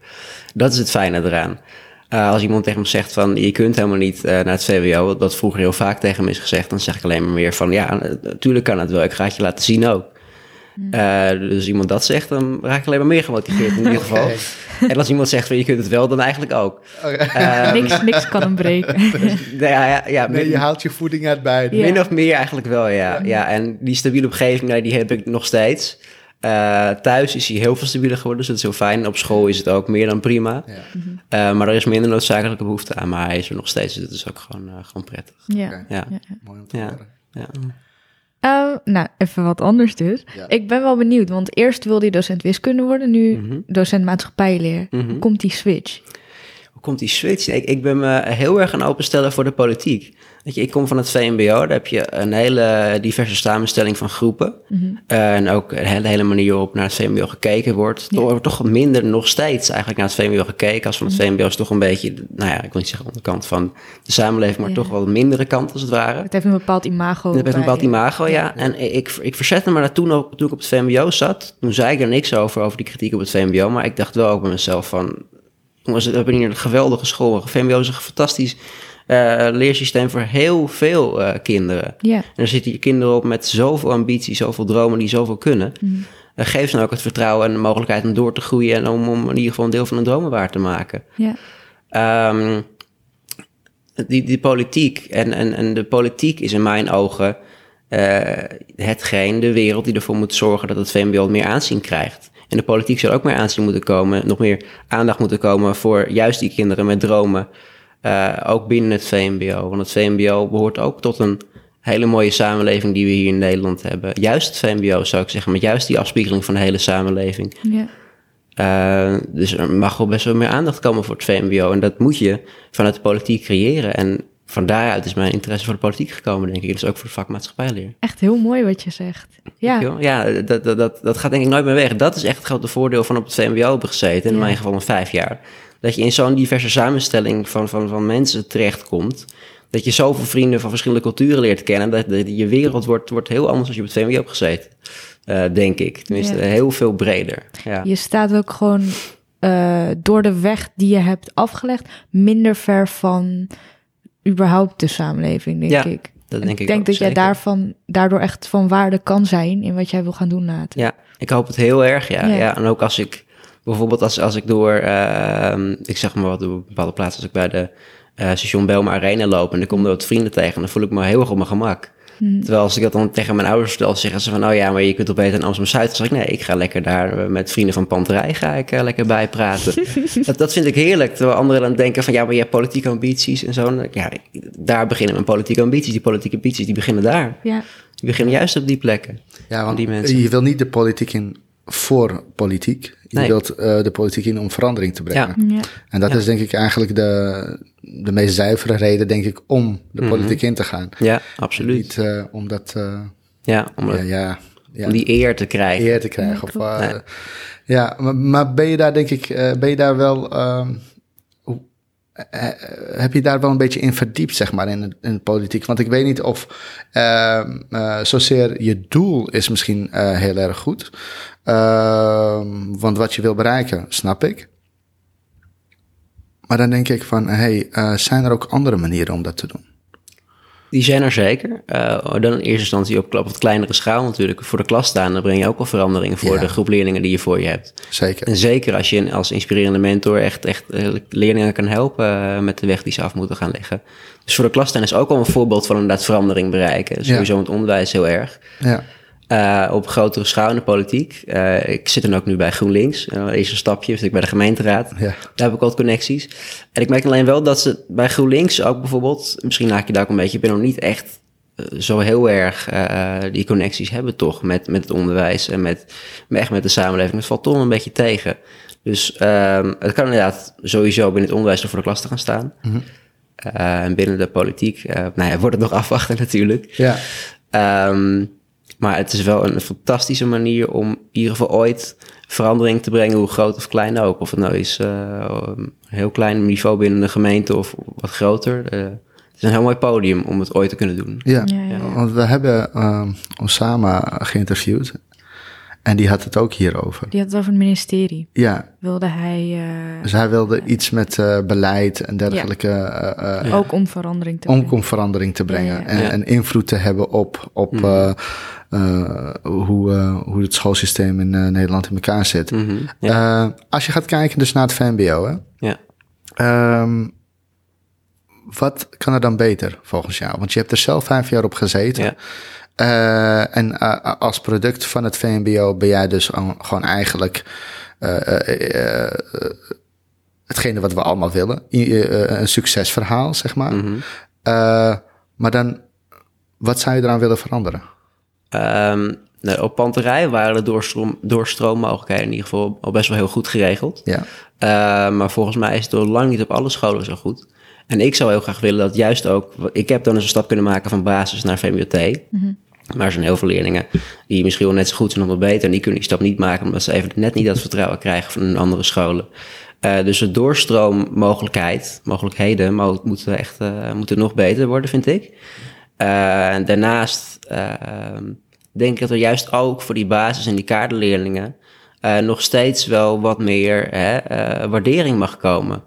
Dat is het fijne eraan. Als iemand tegen me zegt van je kunt helemaal niet naar het VWO, wat- wat vroeger heel vaak tegen me is gezegd, dan zeg ik alleen maar meer van ja, natuurlijk kan het wel. Ik ga het je laten zien ook. Eh, dus als iemand dat zegt, dan raak ik alleen maar meer gemotiveerd in ieder geval. En als iemand zegt van je kunt het wel, dan eigenlijk ook. Eh, niks, niks kan hem breken. ja, ja, ja, Nee, min, je haalt je voeding uit beide. Ja. min of meer eigenlijk wel, ja. ja. En die stabiele omgeving, nou, die heb ik nog steeds. Eh, thuis is hij heel veel stabieler geworden, dus dat is heel fijn. Op school is het ook meer dan prima. Ja. Eh, maar er is minder noodzakelijke behoefte aan. Maar hij is er nog steeds, dus dat is ook gewoon, gewoon prettig. Ja. Ja, Ja. Mooi om te Ja. horen. ja. Eh, nou, even wat anders dus. Ja. Ik ben wel benieuwd, want eerst wilde je docent wiskunde worden, nu Mhm. docent maatschappijleer. Mhm. Komt die switch? Hoe komt die switch? Ik, ik ben me heel erg gaan openstellen voor de politiek. Weet je, ik kom van het VMBO, daar heb je een hele diverse samenstelling van groepen. Mhm. Eh, en ook de hele, hele manier waarop naar het VMBO gekeken wordt. Er wordt toch minder nog steeds eigenlijk naar het VMBO gekeken. Als van het VMBO is toch een beetje, nou ja, ik wil niet zeggen onderkant van de samenleving, maar Ja. toch wel een mindere kant als het ware. Het heeft een bepaald imago. Dat heeft een bepaald imago, ja. En ik, ik verzette me daar toen ook, toen ik op het VMBO zat. Toen zei ik er niks over, over die kritiek op het VMBO. Maar ik dacht wel ook bij mezelf van... Jongens, we hebben hier een geweldige school. VMBO is een fantastisch eh, leersysteem voor heel veel eh, kinderen. En er zitten hier kinderen op met zoveel ambitie, zoveel dromen die zoveel kunnen. Mhm. Eh, geef ze nou ook het vertrouwen en de mogelijkheid om door te groeien... en om, om in ieder geval een deel van hun dromen waar te maken. Ehm, die, die politiek. En, en, en de politiek is in mijn ogen hetgeen, de wereld die ervoor moet zorgen dat het VMBO meer aanzien krijgt. En de politiek zal ook meer aanzien moeten komen, nog meer aandacht moeten komen voor juist die kinderen met dromen. eh, ook binnen het VMBO. Want het VMBO behoort ook tot een hele mooie samenleving die we hier in Nederland hebben. Juist het VMBO zou ik zeggen, met juist die afspiegeling van de hele samenleving. Ja. Eh, dus er mag wel best wel meer aandacht komen voor het VMBO. En dat moet je vanuit de politiek creëren. En van daaruit is mijn interesse voor de politiek gekomen, denk ik. Dus ook voor de vakmaatschappijleer. Echt heel mooi wat je zegt. Ja. Ja, dat, dat, dat, dat gaat denk ik nooit meer weg. Dat is echt het grote voordeel van op het VMBO hebben gezeten. In Ja. mijn geval een vijf jaar. Dat je in zo'n diverse samenstelling van, van, van mensen terechtkomt. Dat je zoveel vrienden van verschillende culturen leert kennen. Dat, dat je wereld wordt, wordt heel anders als je op het VMBO hebt gezeten. Eh, denk ik. Tenminste, Ja. heel veel breder. Ja. Je staat ook gewoon eh, door de weg die je hebt afgelegd, minder ver van überhaupt de samenleving, denk Ja, ik. dat En denk ik ik denk ook, dat jij daarvan, daardoor echt van waarde kan zijn in wat jij wil gaan doen later. Ja, ik hoop het heel erg, ja. Ja. ja. en ook als ik, bijvoorbeeld als, als ik door, ehm, ik zeg maar wat, door bepaalde plaatsen, als ik bij de eh, station Belma Arena loop en ik kom er wat vrienden tegen, dan voel ik me heel erg op mijn gemak. Terwijl als ik dat dan tegen mijn ouders vertel, zeggen ze van, oh ja, maar je kunt toch beter in Amsterdam-Zuid. Dan zeg ik, nee, ik ga lekker daar eh, met vrienden van Panterij ga ik eh, lekker bijpraten. dat, dat vind ik heerlijk. Terwijl anderen dan denken van, ja, maar je hebt politieke ambities en zo. En Ja, daar beginnen mijn politieke ambities. Die politieke ambities, die beginnen daar. Ja. Die beginnen juist op die plekken. Ja, want die mensen. je wil niet de politiek in voor politiek. Je Nee. wilt eh, de politiek in om verandering te brengen. Ja. En dat Ja. is denk ik eigenlijk de, de meest zuivere reden, denk ik, om de politiek in te gaan. Ja, absoluut. Niet eh, om dat, eh, Ja, om, ja, ja, ja, om die eer te krijgen. eer te krijgen. Ja, of, eh, Nee. Ja, maar, maar ben je daar denk ik, eh, ben je daar wel, ehm, eh, eh, heb je daar wel een beetje in verdiept, zeg maar, in, de- in de politiek? Want ik weet niet of ehm, eh, zozeer je doel is misschien eh, heel erg goed. Ehm, want wat je wil bereiken, snap ik. Maar dan denk ik van, hey, eh, zijn er ook andere manieren om dat te doen? Die zijn er zeker. Eh, dan in eerste instantie op, op wat kleinere schaal natuurlijk. Voor de klas staan, dan breng je ook wel veranderingen voor Ja. de groep leerlingen die je voor je hebt. Zeker. En zeker als je als inspirerende mentor echt, echt eh, leerlingen kan helpen met de weg die ze af moeten gaan leggen. Dus voor de klas staan is ook wel een voorbeeld van inderdaad verandering bereiken. Sowieso in het onderwijs heel erg. Ja, Eh, op grotere schaal in de politiek. Eh, ik zit dan ook nu bij GroenLinks. Uh, eerst een stapje, zit ik bij de gemeenteraad. ja, Daar heb ik wat connecties. En ik merk alleen wel dat ze bij GroenLinks ook bijvoorbeeld... Misschien haak je daar ook een beetje... Ik ben nog niet echt eh, zo heel erg eh, die connecties hebben toch... Met, met het onderwijs en met, echt met de samenleving. Het valt toch een beetje tegen. Dus ehm, het kan inderdaad sowieso binnen het onderwijs er voor de klas te gaan staan. Eh, en binnen de politiek, eh, nou ja, wordt het nog afwachten natuurlijk. ja. Ehm, maar het is wel een fantastische manier om in ieder geval ooit verandering te brengen, hoe groot of klein ook. Of het nou is eh, een heel klein niveau binnen een gemeente of wat groter. Eh, het is een heel mooi podium om het ooit te kunnen doen. Ja, Ja, want we hebben ehm, Osama geïnterviewd. En die had het ook hierover. Die had het over het ministerie. Ja, Wilde hij eh, dus hij wilde iets met eh, beleid en dergelijke. eh, eh, ook om verandering te om, brengen. om verandering te brengen. Ja, ja. En, Ja. en invloed te hebben op, op eh, eh, hoe, eh, hoe het schoolsysteem in eh, Nederland in elkaar zit. Mhm, ja. Eh, als je gaat kijken dus naar het VMBO, hè? ja. Ehm, wat kan er dan beter volgens jou? Want je hebt er zelf vijf jaar op gezeten. Ja. Eh, en eh, als product van het VMBO ben jij dus gewoon eigenlijk eh, hetgene wat we allemaal willen. Een succesverhaal, zeg maar. Mhm. Maar dan, wat zou je eraan willen veranderen? Nou, op panterij waren de doorstroom, doorstroommogelijkheden in ieder geval al best wel heel goed geregeld. Ja, Uh, maar volgens mij is het door lang niet op alle scholen zo goed. En ik zou heel graag willen dat juist ook... Ik heb dan eens een stap kunnen maken van basis naar VMBOT. Maar er zijn heel veel leerlingen die misschien wel net zo goed zijn of nog beter. En die kunnen die stap niet maken omdat ze even net niet dat vertrouwen krijgen van hun andere scholen. Uh, dus de doorstroommogelijkheid, mogelijkheden, mo- moeten echt uh, moeten nog beter worden, vind ik. Uh, en daarnaast uh, denk ik dat er juist ook voor die basis- en die kaderleerlingen nog steeds wel wat meer hè, waardering mag komen.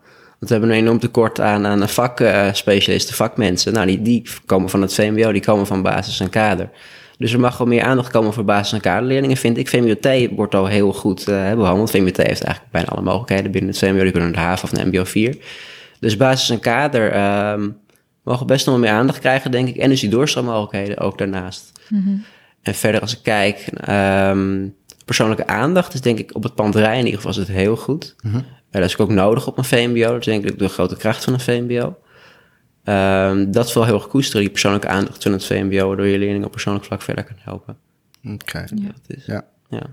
Want we hebben een enorm tekort aan, aan vakspecialisten, vakmensen. Nou, die, die komen van het VMBO, die komen van basis en kader. Dus er mag wel meer aandacht komen voor basis- en kaderleerlingen, vind ik. VMBOT wordt al heel goed uh, behandeld. VMBOT heeft eigenlijk bijna alle mogelijkheden binnen het VMBO. Die kunnen de HAVO of de MBO 4. Dus basis en kader um, mogen best nog wel meer aandacht krijgen, denk ik. En dus die doorstroommogelijkheden ook daarnaast. Mm-hmm. En verder als ik kijk, um, persoonlijke aandacht is denk ik op het pandrij in ieder geval is het heel goed. Mhm. Dat is ook nodig op een VMBO. Dat is denk ik de grote kracht van een VMBO. Um, dat is wel heel erg koesteren, die persoonlijke aandacht van het VMBO, waardoor je leerlingen op persoonlijk vlak verder kan helpen. Oké. Ja. Dat is, Ja. ja.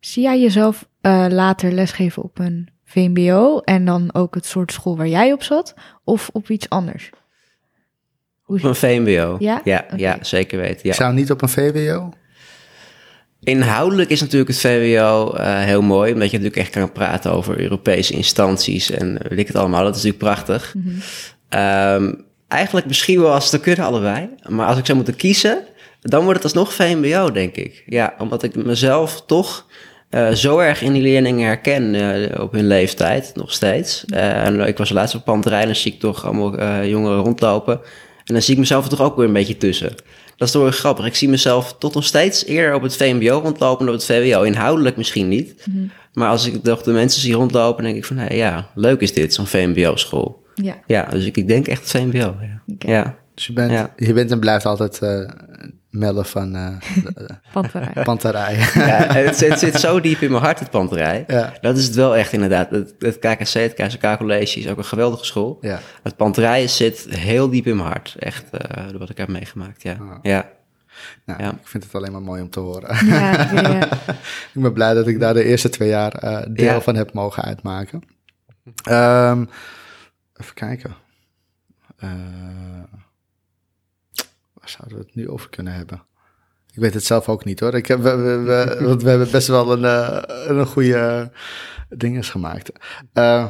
Zie jij jezelf uh, later lesgeven op een VMBO en dan ook het soort school waar jij op zat, of op iets anders? Hoe op een VMBO? Ja? Ja, okay. ja zeker weten. Ja. Zou niet op een VWO? Inhoudelijk is natuurlijk het VWO uh, heel mooi, omdat je natuurlijk echt kan praten over Europese instanties en weet ik het allemaal. Dat is natuurlijk prachtig. Mm-hmm. Um, eigenlijk misschien wel als het kunnen allebei, maar als ik zou moeten kiezen, dan wordt het alsnog VMBO, denk ik. Ja, omdat ik mezelf toch uh, zo erg in die leerlingen herken uh, op hun leeftijd, nog steeds. Ik was laatst op Panterij, dan zie ik toch allemaal jongeren rondlopen. En dan zie ik mezelf er toch ook weer een beetje tussen. Dat is toch weer grappig. Ik zie mezelf tot nog steeds eerder op het VMBO rondlopen dan op het VWO. Inhoudelijk misschien niet. Mhm. Maar als ik toch de mensen zie rondlopen, denk ik van... Hey, ja, leuk is dit, zo'n VMBO-school. Ja. Ja, dus ik, ik denk echt het VMBO. Ja. Okay. ja. Dus je bent, Ja. je bent en blijft altijd eh melden van eh Panterij. panterij. Ja, het, zit, het zit zo diep in mijn hart, het panterij. ja. Dat is het wel echt inderdaad. Het, het KKC, het KZK College, is ook een geweldige school. Ja. Het panterij zit heel diep in mijn hart. Echt, eh, wat ik heb meegemaakt, ja. Ah. Ja, Nou, Ja. ik vind het alleen maar mooi om te horen. Ja, ja. ik ben blij dat ik daar de eerste twee jaar eh, deel Ja. van heb mogen uitmaken. Ehm, even kijken. Eh, zouden we het nu over kunnen hebben? Ik weet het zelf ook niet hoor. Ik heb, we, we, hebben best wel een, eh, een goede dinges gemaakt. Eh,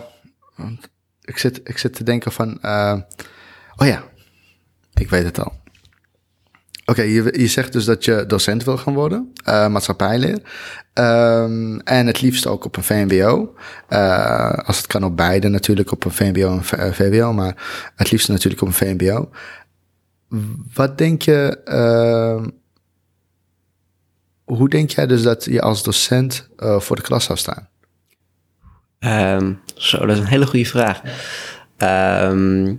ik, zit, ik zit te denken van... eh, oh ja, ik weet het al. Oké, je, je zegt dus dat je docent wil gaan worden, eh maatschappijleer. Ehm, en het liefst ook op een VMBO. Eh, als het kan op beide natuurlijk, op een VMBO en eh, VWO, maar het liefst natuurlijk op een VMBO. Wat denk je, ehm, hoe denk jij dus dat je als docent eh, voor de klas zou staan? Ehm, zo, dat is een hele goede vraag. Ehm,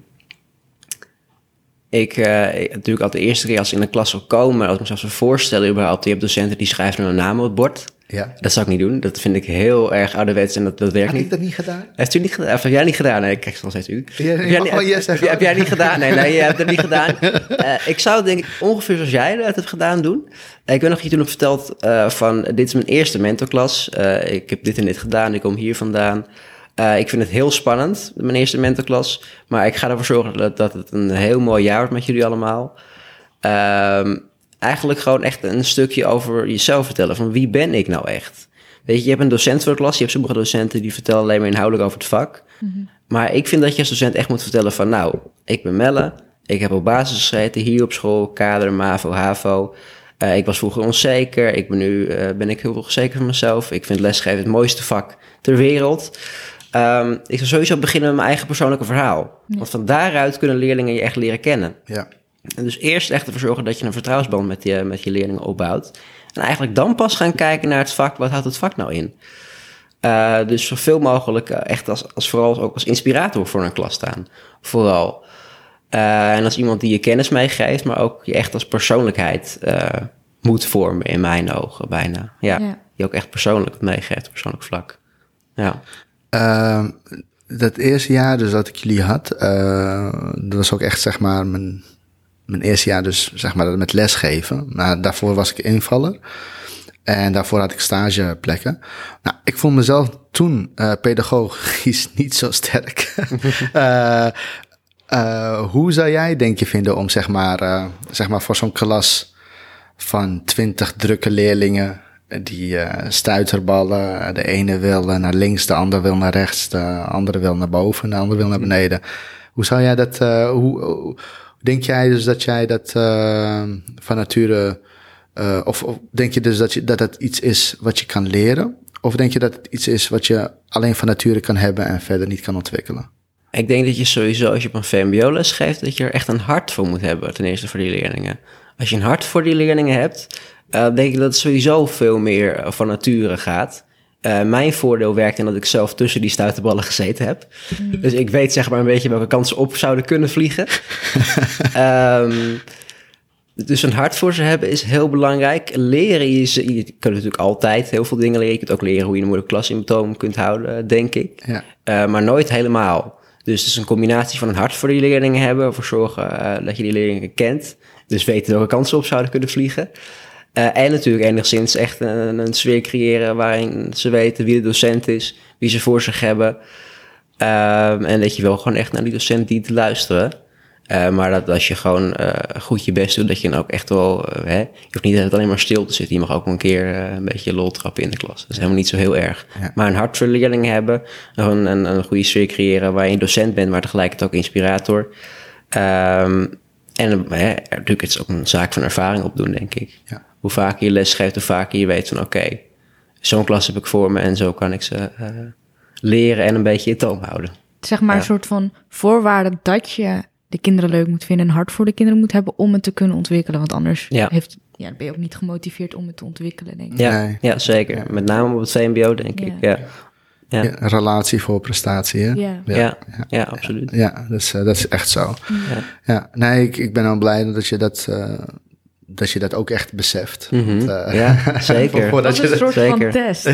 ik, eh, natuurlijk al de eerste keer als ik in de klas zou komen, als ik mezelf zou voorstellen überhaupt, je hebt docenten die schrijven hun naam op het bord. Ja. Dat zou ik niet doen. Dat vind ik heel erg ouderwets en dat, dat werkt Had ik niet. dat niet gedaan? Heeft u niet gedaan? Of heb jij niet gedaan? Nee, kijk nog steeds u. Ja, heb, jij niet, yes heb, heb jij niet gedaan? Nee, nee, je hebt het niet gedaan. Eh, ik zou denk ik ongeveer zoals jij het hebt gedaan doen. Eh, ik weet nog dat je toen hebt verteld eh, van dit is mijn eerste mentorklas. Ik heb dit en dit gedaan. Ik kom hier vandaan. Ik vind het heel spannend, mijn eerste mentorklas. Maar ik ga ervoor zorgen dat, dat het een heel mooi jaar wordt met jullie allemaal. Ehm, eigenlijk gewoon echt een stukje over jezelf vertellen. Van wie ben ik nou echt? Weet je, je hebt een docent voor de klas. Je hebt sommige docenten die vertellen alleen maar inhoudelijk over het vak. Maar ik vind dat je als docent echt moet vertellen van... nou, ik ben Melle. Ik heb op basis gezeten hier op school. Kader, MAVO, HAVO. Eh, ik was vroeger onzeker. Ik ben nu eh, ben ik heel veel zeker van mezelf. Ik vind lesgeven het mooiste vak ter wereld. Ehm, ik zou sowieso beginnen met mijn eigen persoonlijke verhaal. Want van daaruit kunnen leerlingen je echt leren kennen. Ja. En dus eerst echt ervoor zorgen dat je een vertrouwensband met je, met je leerlingen opbouwt. En eigenlijk dan pas gaan kijken naar het vak. Wat houdt het vak nou in? Eh, dus zoveel mogelijk eh, echt als, als vooral ook als inspirator voor een klas staan. Vooral. Eh, en als iemand die je kennis meegeeft, maar ook je echt als persoonlijkheid eh, moet vormen in mijn ogen bijna. Ja, Ja. die ook echt persoonlijk meegeeft, persoonlijk vlak. Ja. Ehm, dat eerste jaar dus dat ik jullie had, eh, dat was ook echt zeg maar mijn, mijn eerste jaar dus zeg maar met lesgeven. Maar daarvoor was ik invaller en daarvoor had ik stageplekken. Nou, ik vond mezelf toen eh, pedagogisch niet zo sterk. Eh, eh, hoe zou jij denk je vinden om zeg maar, eh, zeg maar voor zo'n klas van twintig drukke leerlingen die eh, stuiterballen. De ene wil naar links, de ander wil naar rechts, de andere wil naar boven, de andere wil naar beneden. Hoe zou jij dat, eh, hoe denk jij dus dat jij dat eh, van nature, eh, of, of denk je dus dat, je, dat het iets is wat je kan leren? Of denk je dat het iets is wat je alleen van nature kan hebben en verder niet kan ontwikkelen? Ik denk dat je sowieso, als je op een VMBO-les geeft, dat je er echt een hart voor moet hebben, ten eerste voor die leerlingen. Als je een hart voor die leerlingen hebt, eh, denk ik dat het sowieso veel meer van nature gaat. Eh, mijn voordeel werkt in dat ik zelf tussen die stuiterballen gezeten heb. Dus ik weet zeg maar een beetje welke kansen op zouden kunnen vliegen. Ehm, dus een hart voor ze hebben is heel belangrijk. Leren, je, ze- je kunt natuurlijk altijd heel veel dingen leren. Je kunt ook leren hoe je een moeilijke klas in toom kunt houden, denk ik. Ja. Eh, maar nooit helemaal. Dus het is een combinatie van een hart voor die leerlingen hebben, ervoor zorgen eh, dat je die leerlingen kent. Dus weten welke kansen op zouden kunnen vliegen. Eh, en natuurlijk enigszins echt een, een sfeer creëren waarin ze weten wie de docent is, wie ze voor zich hebben. Ehm, en dat je wel gewoon echt naar die docent dient te luisteren. Eh, maar dat als je gewoon eh, goed je best doet, dat je dan ook echt wel... hè, je hoeft niet altijd alleen maar stil te zitten. Je mag ook een keer een beetje lol trappen in de klas. Dat is helemaal niet zo heel erg. Ja. Maar een hart voor leerlingen hebben. Een, een, een goede sfeer creëren waar je docent bent, maar tegelijkertijd ook inspirator. Ehm, en hè, natuurlijk, het is ook een zaak van ervaring opdoen, denk ik. Ja. Hoe vaker je les geeft, hoe vaker je weet van... oké, zo'n klas heb ik voor me en zo kan ik ze eh, leren en een beetje in toom houden. Zeg maar Ja. een soort van voorwaarde dat je de kinderen leuk moet vinden en hard voor de kinderen moet hebben om het te kunnen ontwikkelen. Want anders Ja. heeft, ja, ben je ook niet gemotiveerd om het te ontwikkelen, denk ik. Ja, Nee. ja zeker. Met name op het VMBO, denk Ja. ik. Ja. Ja. Ja, relatie voor prestatie. Hè? Ja. Ja, ja, absoluut. Ja, dus, eh, dat is echt zo. Ja. Ja, nee, ik, ik ben dan blij dat je dat, eh, dat je dat ook echt beseft. Mhm. Want, eh, Ja, zeker. voordat Dat is je een dat- soort van zeker. test,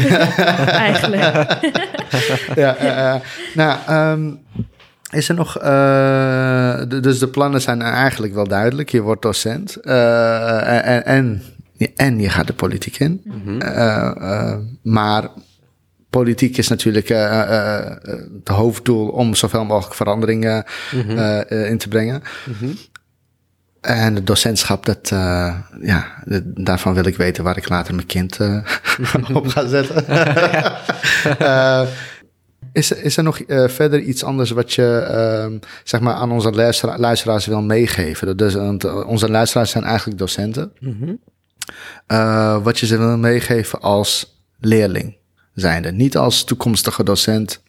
eigenlijk. ja, eh, eh, nou, ehm, is er nog... eh, d- dus de plannen zijn eigenlijk wel duidelijk. Je wordt docent eh, en, en, en je gaat de politiek in. Mhm. Eh, eh, maar politiek is natuurlijk het hoofddoel om zoveel mogelijk veranderingen Mhm. eh, eh, in te brengen. En het docentschap, dat, eh, ja, daarvan wil ik weten waar ik later mijn kind eh, op ga zetten. Eh, is, er- is er nog verder iets anders wat je ehm, zeg maar aan onze luistera- luisteraars wil meegeven? Dus, onze luisteraars zijn eigenlijk docenten. Mhm. Wat je ze wil meegeven als leerling zijnde. Niet als toekomstige docent.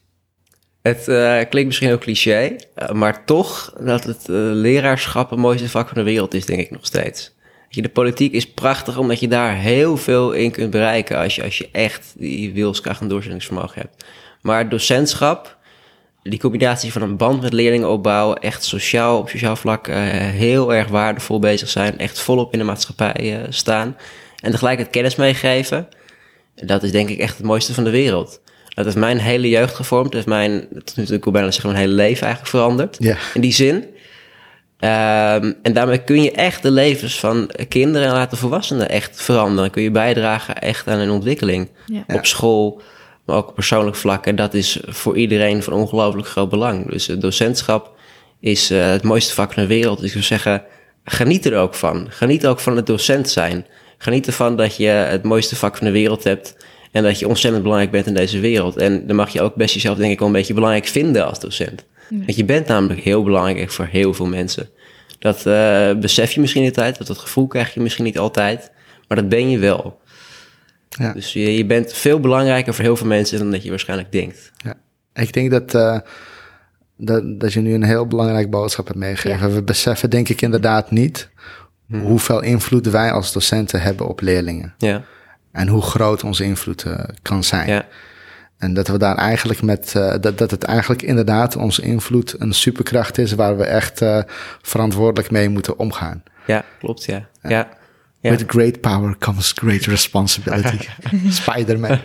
Het eh, klinkt misschien heel cliché, eh, maar toch dat het eh, leraarschap het mooiste vak van de wereld is, denk ik nog steeds. Je, de politiek is prachtig omdat je daar heel veel in kunt bereiken als je, als je echt die wilskracht en doorzettingsvermogen hebt. Maar docentschap, die combinatie van een band met leerlingen opbouwen, echt sociaal, op sociaal vlak heel erg waardevol bezig zijn, echt volop in de maatschappij staan en tegelijkertijd kennis meegeven, dat is denk ik echt het mooiste van de wereld. Dat heeft mijn hele jeugd gevormd. Dat heeft mijn, dat is natuurlijk ook bijna zeggen, mijn hele leven eigenlijk veranderd. Ja. In die zin. Ehm, en daarmee kun je echt de levens van kinderen en later volwassenen echt veranderen. Kun je bijdragen echt aan hun ontwikkeling. Ja. Op school, maar ook op persoonlijk vlak. En dat is voor iedereen van ongelooflijk groot belang. Dus het docentschap is eh, het mooiste vak van de wereld. Dus ik zou zeggen, geniet er ook van. Geniet ook van het docent zijn. Geniet ervan dat je het mooiste vak van de wereld hebt. En dat je ontzettend belangrijk bent in deze wereld. En dan mag je ook best jezelf denk ik wel een beetje belangrijk vinden als docent. Want je bent namelijk heel belangrijk voor heel veel mensen. Dat eh, besef je misschien niet altijd, dat, dat gevoel krijg je misschien niet altijd. Maar dat ben je wel. Ja. Dus je, je bent veel belangrijker voor heel veel mensen dan dat je waarschijnlijk denkt. Ja. Ik denk dat, eh, dat, dat je nu een heel belangrijk boodschap hebt meegegeven. We beseffen denk ik inderdaad niet hoeveel invloed wij als docenten hebben op leerlingen. Ja, En hoe groot onze invloed eh, kan zijn. ja, En dat we daar eigenlijk met, eh, dat, dat het eigenlijk inderdaad onze invloed een superkracht is waar we echt eh, verantwoordelijk mee moeten omgaan. ja klopt, ja. ja. ja. With great power comes great responsibility. Spider-Man.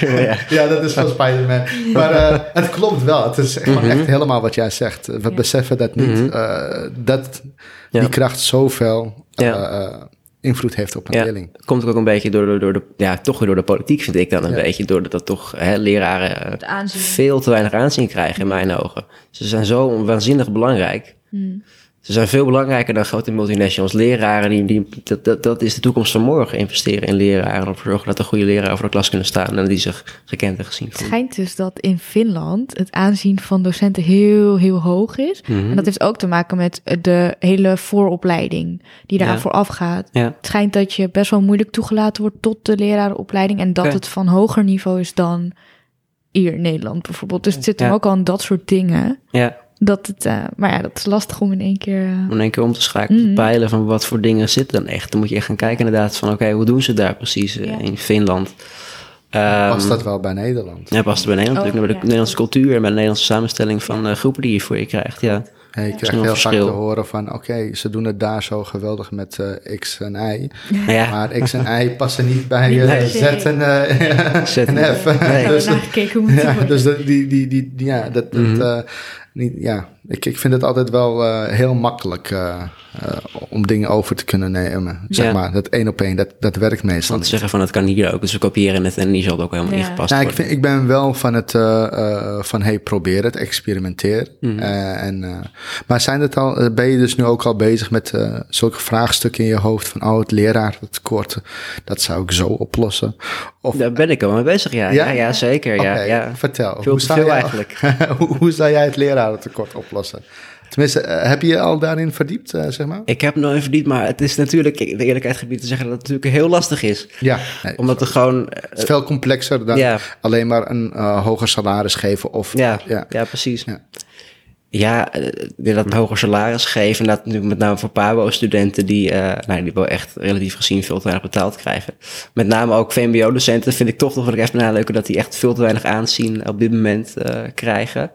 ja. ja, dat is van Spider-Man. Maar eh, het klopt wel. Het is gewoon Mhm. echt helemaal wat jij zegt. We beseffen dat niet. eh, dat Ja. die kracht zoveel eh, Ja. eh, invloed heeft op een Ja, leerling. het komt ook een beetje door, door, door de, ja, toch weer door de politiek vind ik dan een Ja. beetje. Doordat dat toch hè, leraren veel te weinig aanzien krijgen in mijn ogen. Ze zijn zo waanzinnig belangrijk. Hmm. Ze zijn veel belangrijker dan grote multinationals. Leraren, die, die, dat, dat, dat is de toekomst van morgen. Investeren in leraren. Om ervoor zorgen dat er goede leraren voor de klas kunnen staan. En die zich gekend en gezien Het voelen. schijnt dus dat in Finland het aanzien van docenten heel, heel hoog is. Mhm. En dat heeft ook te maken met de hele vooropleiding die Ja. daarvoor afgaat. Ja, Het schijnt dat je best wel moeilijk toegelaten wordt tot de lerarenopleiding. En dat het van hoger niveau is dan hier in Nederland bijvoorbeeld. Dus het zit hem Ja. ook al in dat soort dingen. ja. Dat het, eh, maar ja, dat is lastig om in één keer... eh, Om in één keer om te schakelen, te peilen van wat voor dingen zitten dan echt. Dan moet je echt gaan kijken inderdaad van oké, hoe doen ze daar precies eh, Ja. in Finland. Ehm, Past dat wel bij Nederland? Ja, past het bij Nederland Oh, natuurlijk. De. Nederlandse cultuur en bij de Nederlandse samenstelling van eh, groepen die je voor je krijgt. Ja, Ja, je krijgt heel vaak te horen van... oké, ze doen het daar zo geweldig met X en Y. Maar ja Maar X en Y passen niet bij eh, Nee. Z en, eh, Z en en- F. Nee. dus, ja, dus dat- die, die, die, die- ja, dat, dat, Mhm. eh, niet, ja, ik, ik vind het altijd wel eh, heel makkelijk eh, eh, om dingen over te kunnen nemen. Zeg Ja. maar, dat één op één, dat, dat werkt meestal Want zeggen van het kan hier ook. Dus we kopiëren het en die zal het ook helemaal Ja. ingepast Nou, ik, worden. vind, ik ben wel van het eh, eh, van hey, probeer het, experimenteer. Mhm. Eh, en, eh, maar zijn het al, ben je dus nu ook al bezig met eh, zulke vraagstukken in je hoofd van oh, het leraartekort, dat zou ik zo oplossen? Of, Daar ben ik al mee bezig, ja. Ja? Ja, ja, zeker. Ja, vertel. Veel hoe zou veel jij- eigenlijk. hoe, hoe zou jij het lerarentekort oplossen? Tenminste, eh, heb je je al daarin verdiept, eh, zeg maar? Ik heb het nog even verdiept, maar het is natuurlijk, de eerlijkheid gebied te zeggen dat het natuurlijk heel lastig is. Ja, nee, Omdat er gewoon, het is veel complexer dan Ja. alleen maar een eh, hoger salaris geven of ja, ja. ja. precies. Ja. dat een hoger salaris geven. En dat natuurlijk met name voor PABO-studenten die, nou, die wel echt relatief gezien veel te weinig betaald krijgen. Met name ook VMBO-docenten vind ik toch nog wel even benadrukken dat die echt veel te weinig aanzien op dit moment krijgen.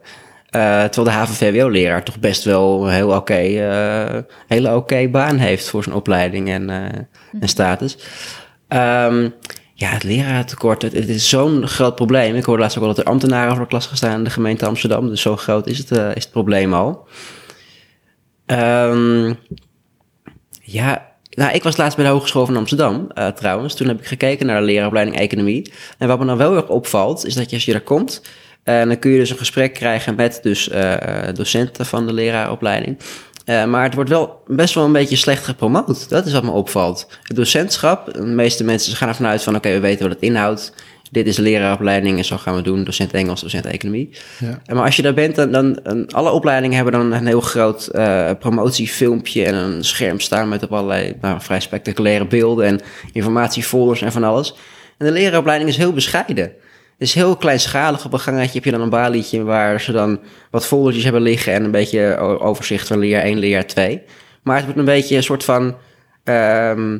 Eh, terwijl de HAVO-VWO-leraar toch best wel een heel oké, eh, hele oké baan heeft voor zijn opleiding en, eh, en status. Ehm, ja, het leraartekort, het, het is zo'n groot probleem. Ik hoorde laatst ook al dat er ambtenaren voor de klas gaan staan in de gemeente Amsterdam. Dus zo groot is het, is het probleem al. Ehm, ja, nou, ik was laatst bij de Hogeschool van Amsterdam trouwens. Toen heb ik gekeken naar de leraaropleiding Economie. En wat me dan wel heel erg opvalt, is dat je als je daar komt... En dan kun je dus een gesprek krijgen met dus, eh, docenten van de leraaropleiding. Eh, maar het wordt wel best wel een beetje slecht gepromoot. Dat is wat me opvalt. Het docentschap, de meeste mensen gaan ervan uit van... oké, we weten wat het inhoudt. Dit is de leraaropleiding en zo gaan we doen. Docent Engels, docent Economie. Ja. Maar als je daar bent, dan, dan, dan- alle opleidingen hebben dan een heel groot eh, promotiefilmpje en een scherm staan met op allerlei nou, vrij spectaculaire beelden en informatiefolders en van alles. En de leraaropleiding is heel bescheiden. Is heel kleinschalig. Op een gangetje heb je dan een balietje waar ze dan wat foldertjes hebben liggen en een beetje overzicht van leer 1, leer 2. Maar het wordt een beetje een soort van ehm,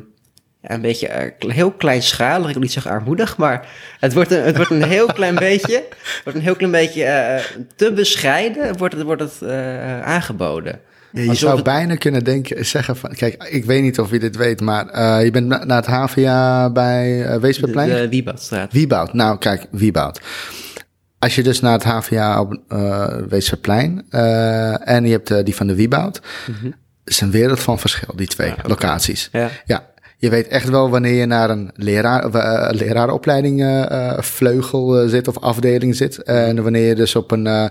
een beetje eh, heel kleinschalig. Ik wil niet zeggen armoedig, maar het wordt een, het wordt een heel klein beetje, wordt een heel klein beetje eh, te bescheiden wordt het, wordt het eh, aangeboden. Ja, je zou het- bijna kunnen denken, zeggen van... Kijk, ik weet niet of je dit weet, maar eh, je bent na- naar het HVA bij uh, Weesperplein? de, de Wieboudstraat. Wieboud. Nou, kijk, Wieboud. Als je dus naar het HVA op uh, Weesperplein uh, en je hebt uh, die van de Wieboud... is een wereld van verschil, die twee oké. locaties. Ja. Ja, je weet echt wel wanneer je naar een leraar, uh, leraaropleiding uh, vleugel zit of afdeling zit. En wanneer je dus op een uh,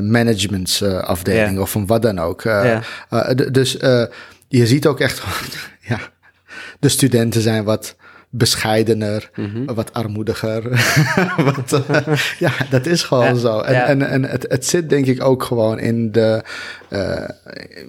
managementsafdeling Ja. of een wat dan ook. Uh, d- dus je ziet ook echt, ja, de studenten zijn wat bescheidener, Mhm. wat armoediger. wat, uh, ja, dat is gewoon Ja, zo. En, ja. en, en het, het zit denk ik ook gewoon in de, uh,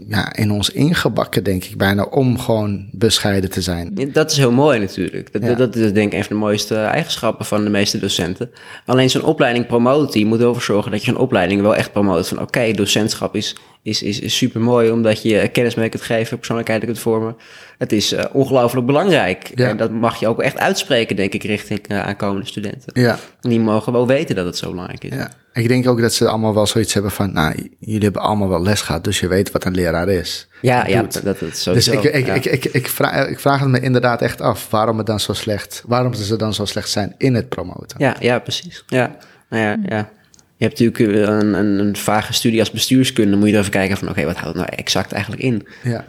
ja, in ons ingebakken, denk ik bijna, om gewoon bescheiden te zijn. Ja, Dat is heel mooi natuurlijk. Dat, dat is denk ik een van de mooiste eigenschappen van de meeste docenten. Alleen zo'n opleiding promoten, je moet ervoor zorgen dat je zo'n opleiding wel echt promoot. Van oké, docentschap is, is, is, is super mooi omdat je kennis mee kunt geven, persoonlijkheid kunt vormen. Het is uh, ongelooflijk belangrijk. Ja. En dat mag je ook echt uitspreken, denk ik, richting uh, aankomende studenten. Ja, En die mogen wel weten dat het zo belangrijk is. ja. Ik denk ook dat ze allemaal wel zoiets hebben van, nou, jullie hebben allemaal wel les gehad, dus je weet wat een leraar is. Ja, ja, Doet. dat, dat, dat Dus ik, ik, ja. ik, ik, ik, vraag, ik vraag het me inderdaad echt af waarom het dan zo slecht, waarom ze dan zo slecht zijn in het promoten. Ja, ja, precies. Ja, nou ja, ja. Je hebt natuurlijk eh, een, een, een vage studie als bestuurskunde. Dan moet je er even kijken van, oké, wat houdt het nou exact eigenlijk in? Ja.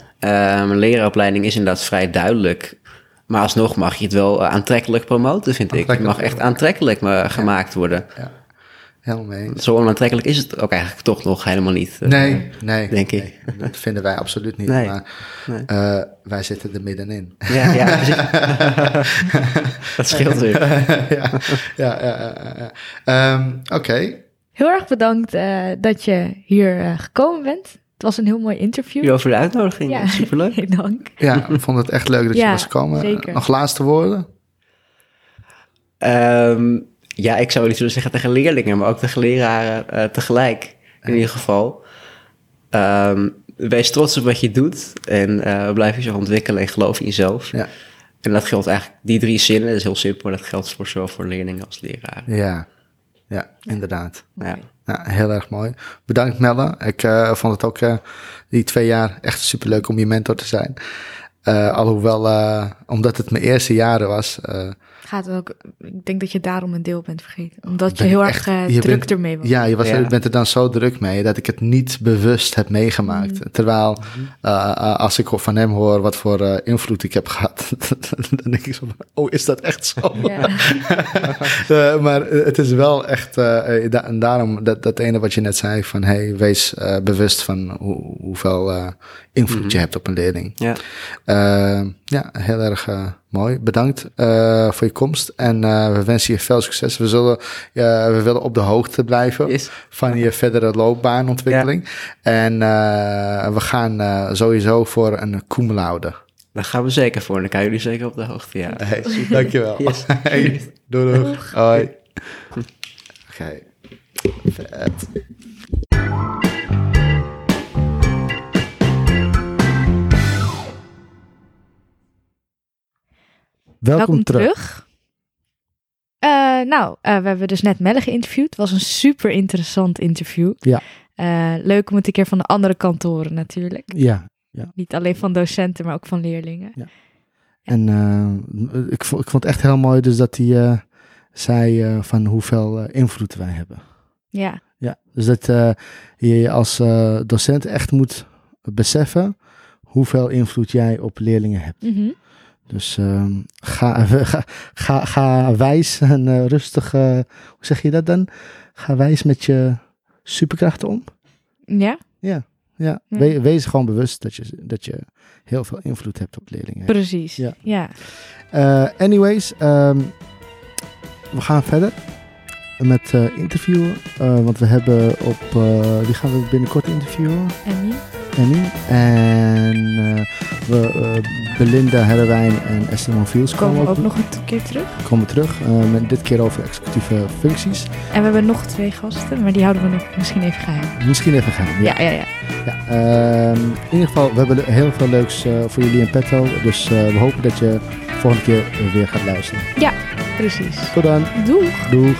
Um, een leraaropleiding is inderdaad vrij duidelijk. Maar alsnog mag je het wel eh, aantrekkelijk promoten, vind ik. Het mag echt aantrekkelijk maar gemaakt worden. ja. Helemaal mee. Zo onaantrekkelijk is het ook eigenlijk toch nog helemaal niet. eh, Nee, nee. denk ik. dat vinden wij absoluut niet. Nee. Maar Nee. eh, wij zitten er middenin. Ja, ja, dat scheelt weer. ja, ja, ja, ja, ja. Ehm, Oké. Heel erg bedankt uh, dat je hier uh, gekomen bent. Het was een heel mooi interview. Jullie over de uitnodiging. Ja. Superleuk. Dank. Ja, ik vond het echt leuk dat je Ja, was gekomen. zeker. Nog laatste woorden? Um, ja, ik zou niet zullen zeggen tegen leerlingen, maar ook tegen leraren uh, tegelijk. In ieder geval. Um, wees trots op wat je doet en uh, blijf jezelf ontwikkelen en geloof in jezelf. Ja. En dat geldt eigenlijk, die drie zinnen, dat is heel simpel, dat geldt voor zowel voor leerlingen als leraren. Ja, ja inderdaad. Ja. Ja, heel erg mooi. Bedankt Melle. Ik uh, vond het ook uh, die twee jaar echt superleuk om je mentor te zijn. Uh, alhoewel, omdat het mijn eerste jaren was. Gaat ook, ik denk dat je daarom een deel bent vergeten. Omdat je heel erg druk bent, ermee was. Ja, je was, ja. bent er dan zo druk mee dat ik het niet bewust heb meegemaakt. Mm. Terwijl mm. als ik van hem hoor wat voor invloed ik heb gehad, dan denk ik zo van, oh, is dat echt zo? Ja. uh, maar het is wel echt, uh, da en daarom dat, dat ene wat je net zei van, hey, wees uh, bewust van hoe, hoeveel uh, invloed mm -hmm. je hebt op een leerling. Ja, ja heel erg mooi. Bedankt voor je komst en we wensen je veel succes. We, zullen, we willen op de hoogte blijven yes. van je verdere loopbaanontwikkeling. Ja. En we gaan sowieso voor een cum laude. Daar gaan we zeker voor. Dan kan jullie zeker op de hoogte. Ja. Hey, dankjewel. Yes. Hey, doei, doei. Hoi. Oké. Okay. Vet. Welkom, terug. Eh, nou, eh, we hebben dus net Melle geïnterviewd. Het was een super interessant interview. Ja. Eh, leuk om het een keer van de andere kantoren natuurlijk. Ja, Niet alleen van docenten, maar ook van leerlingen. en eh, ik, vond, ik vond het echt heel mooi dus dat hij zei van hoeveel invloed wij hebben. Ja, Ja, dus dat je als docent echt moet beseffen hoeveel invloed jij op leerlingen hebt. Mhm. Dus ehm, ga, ga, ga, ga wijs en eh, rustig, eh, hoe zeg je dat dan? Ga wijs met je superkrachten om. ja Ja, Ja. We- wees gewoon bewust dat je, dat je heel veel invloed hebt op leerlingen. precies. Ja. Ja. Eh, anyways, ehm, we gaan verder met interviewen. want we hebben op, wie gaan we binnenkort interviewen? En nu? Emmy. En eh, we, eh, Belinda Herrewijn en Esther Monfiels Komen komen we ook, ook nog een keer terug. komen terug. eh, met dit keer over executieve functies. En we hebben nog twee gasten, maar die houden we nog misschien even geheim. Misschien even gaan. Ja, ja, ja. Ja, ehm, in ieder geval, we hebben heel veel leuks voor jullie in petto. Dus we hopen dat je volgende keer weer gaat luisteren. Precies. Tot dan. Doeg! Doeg.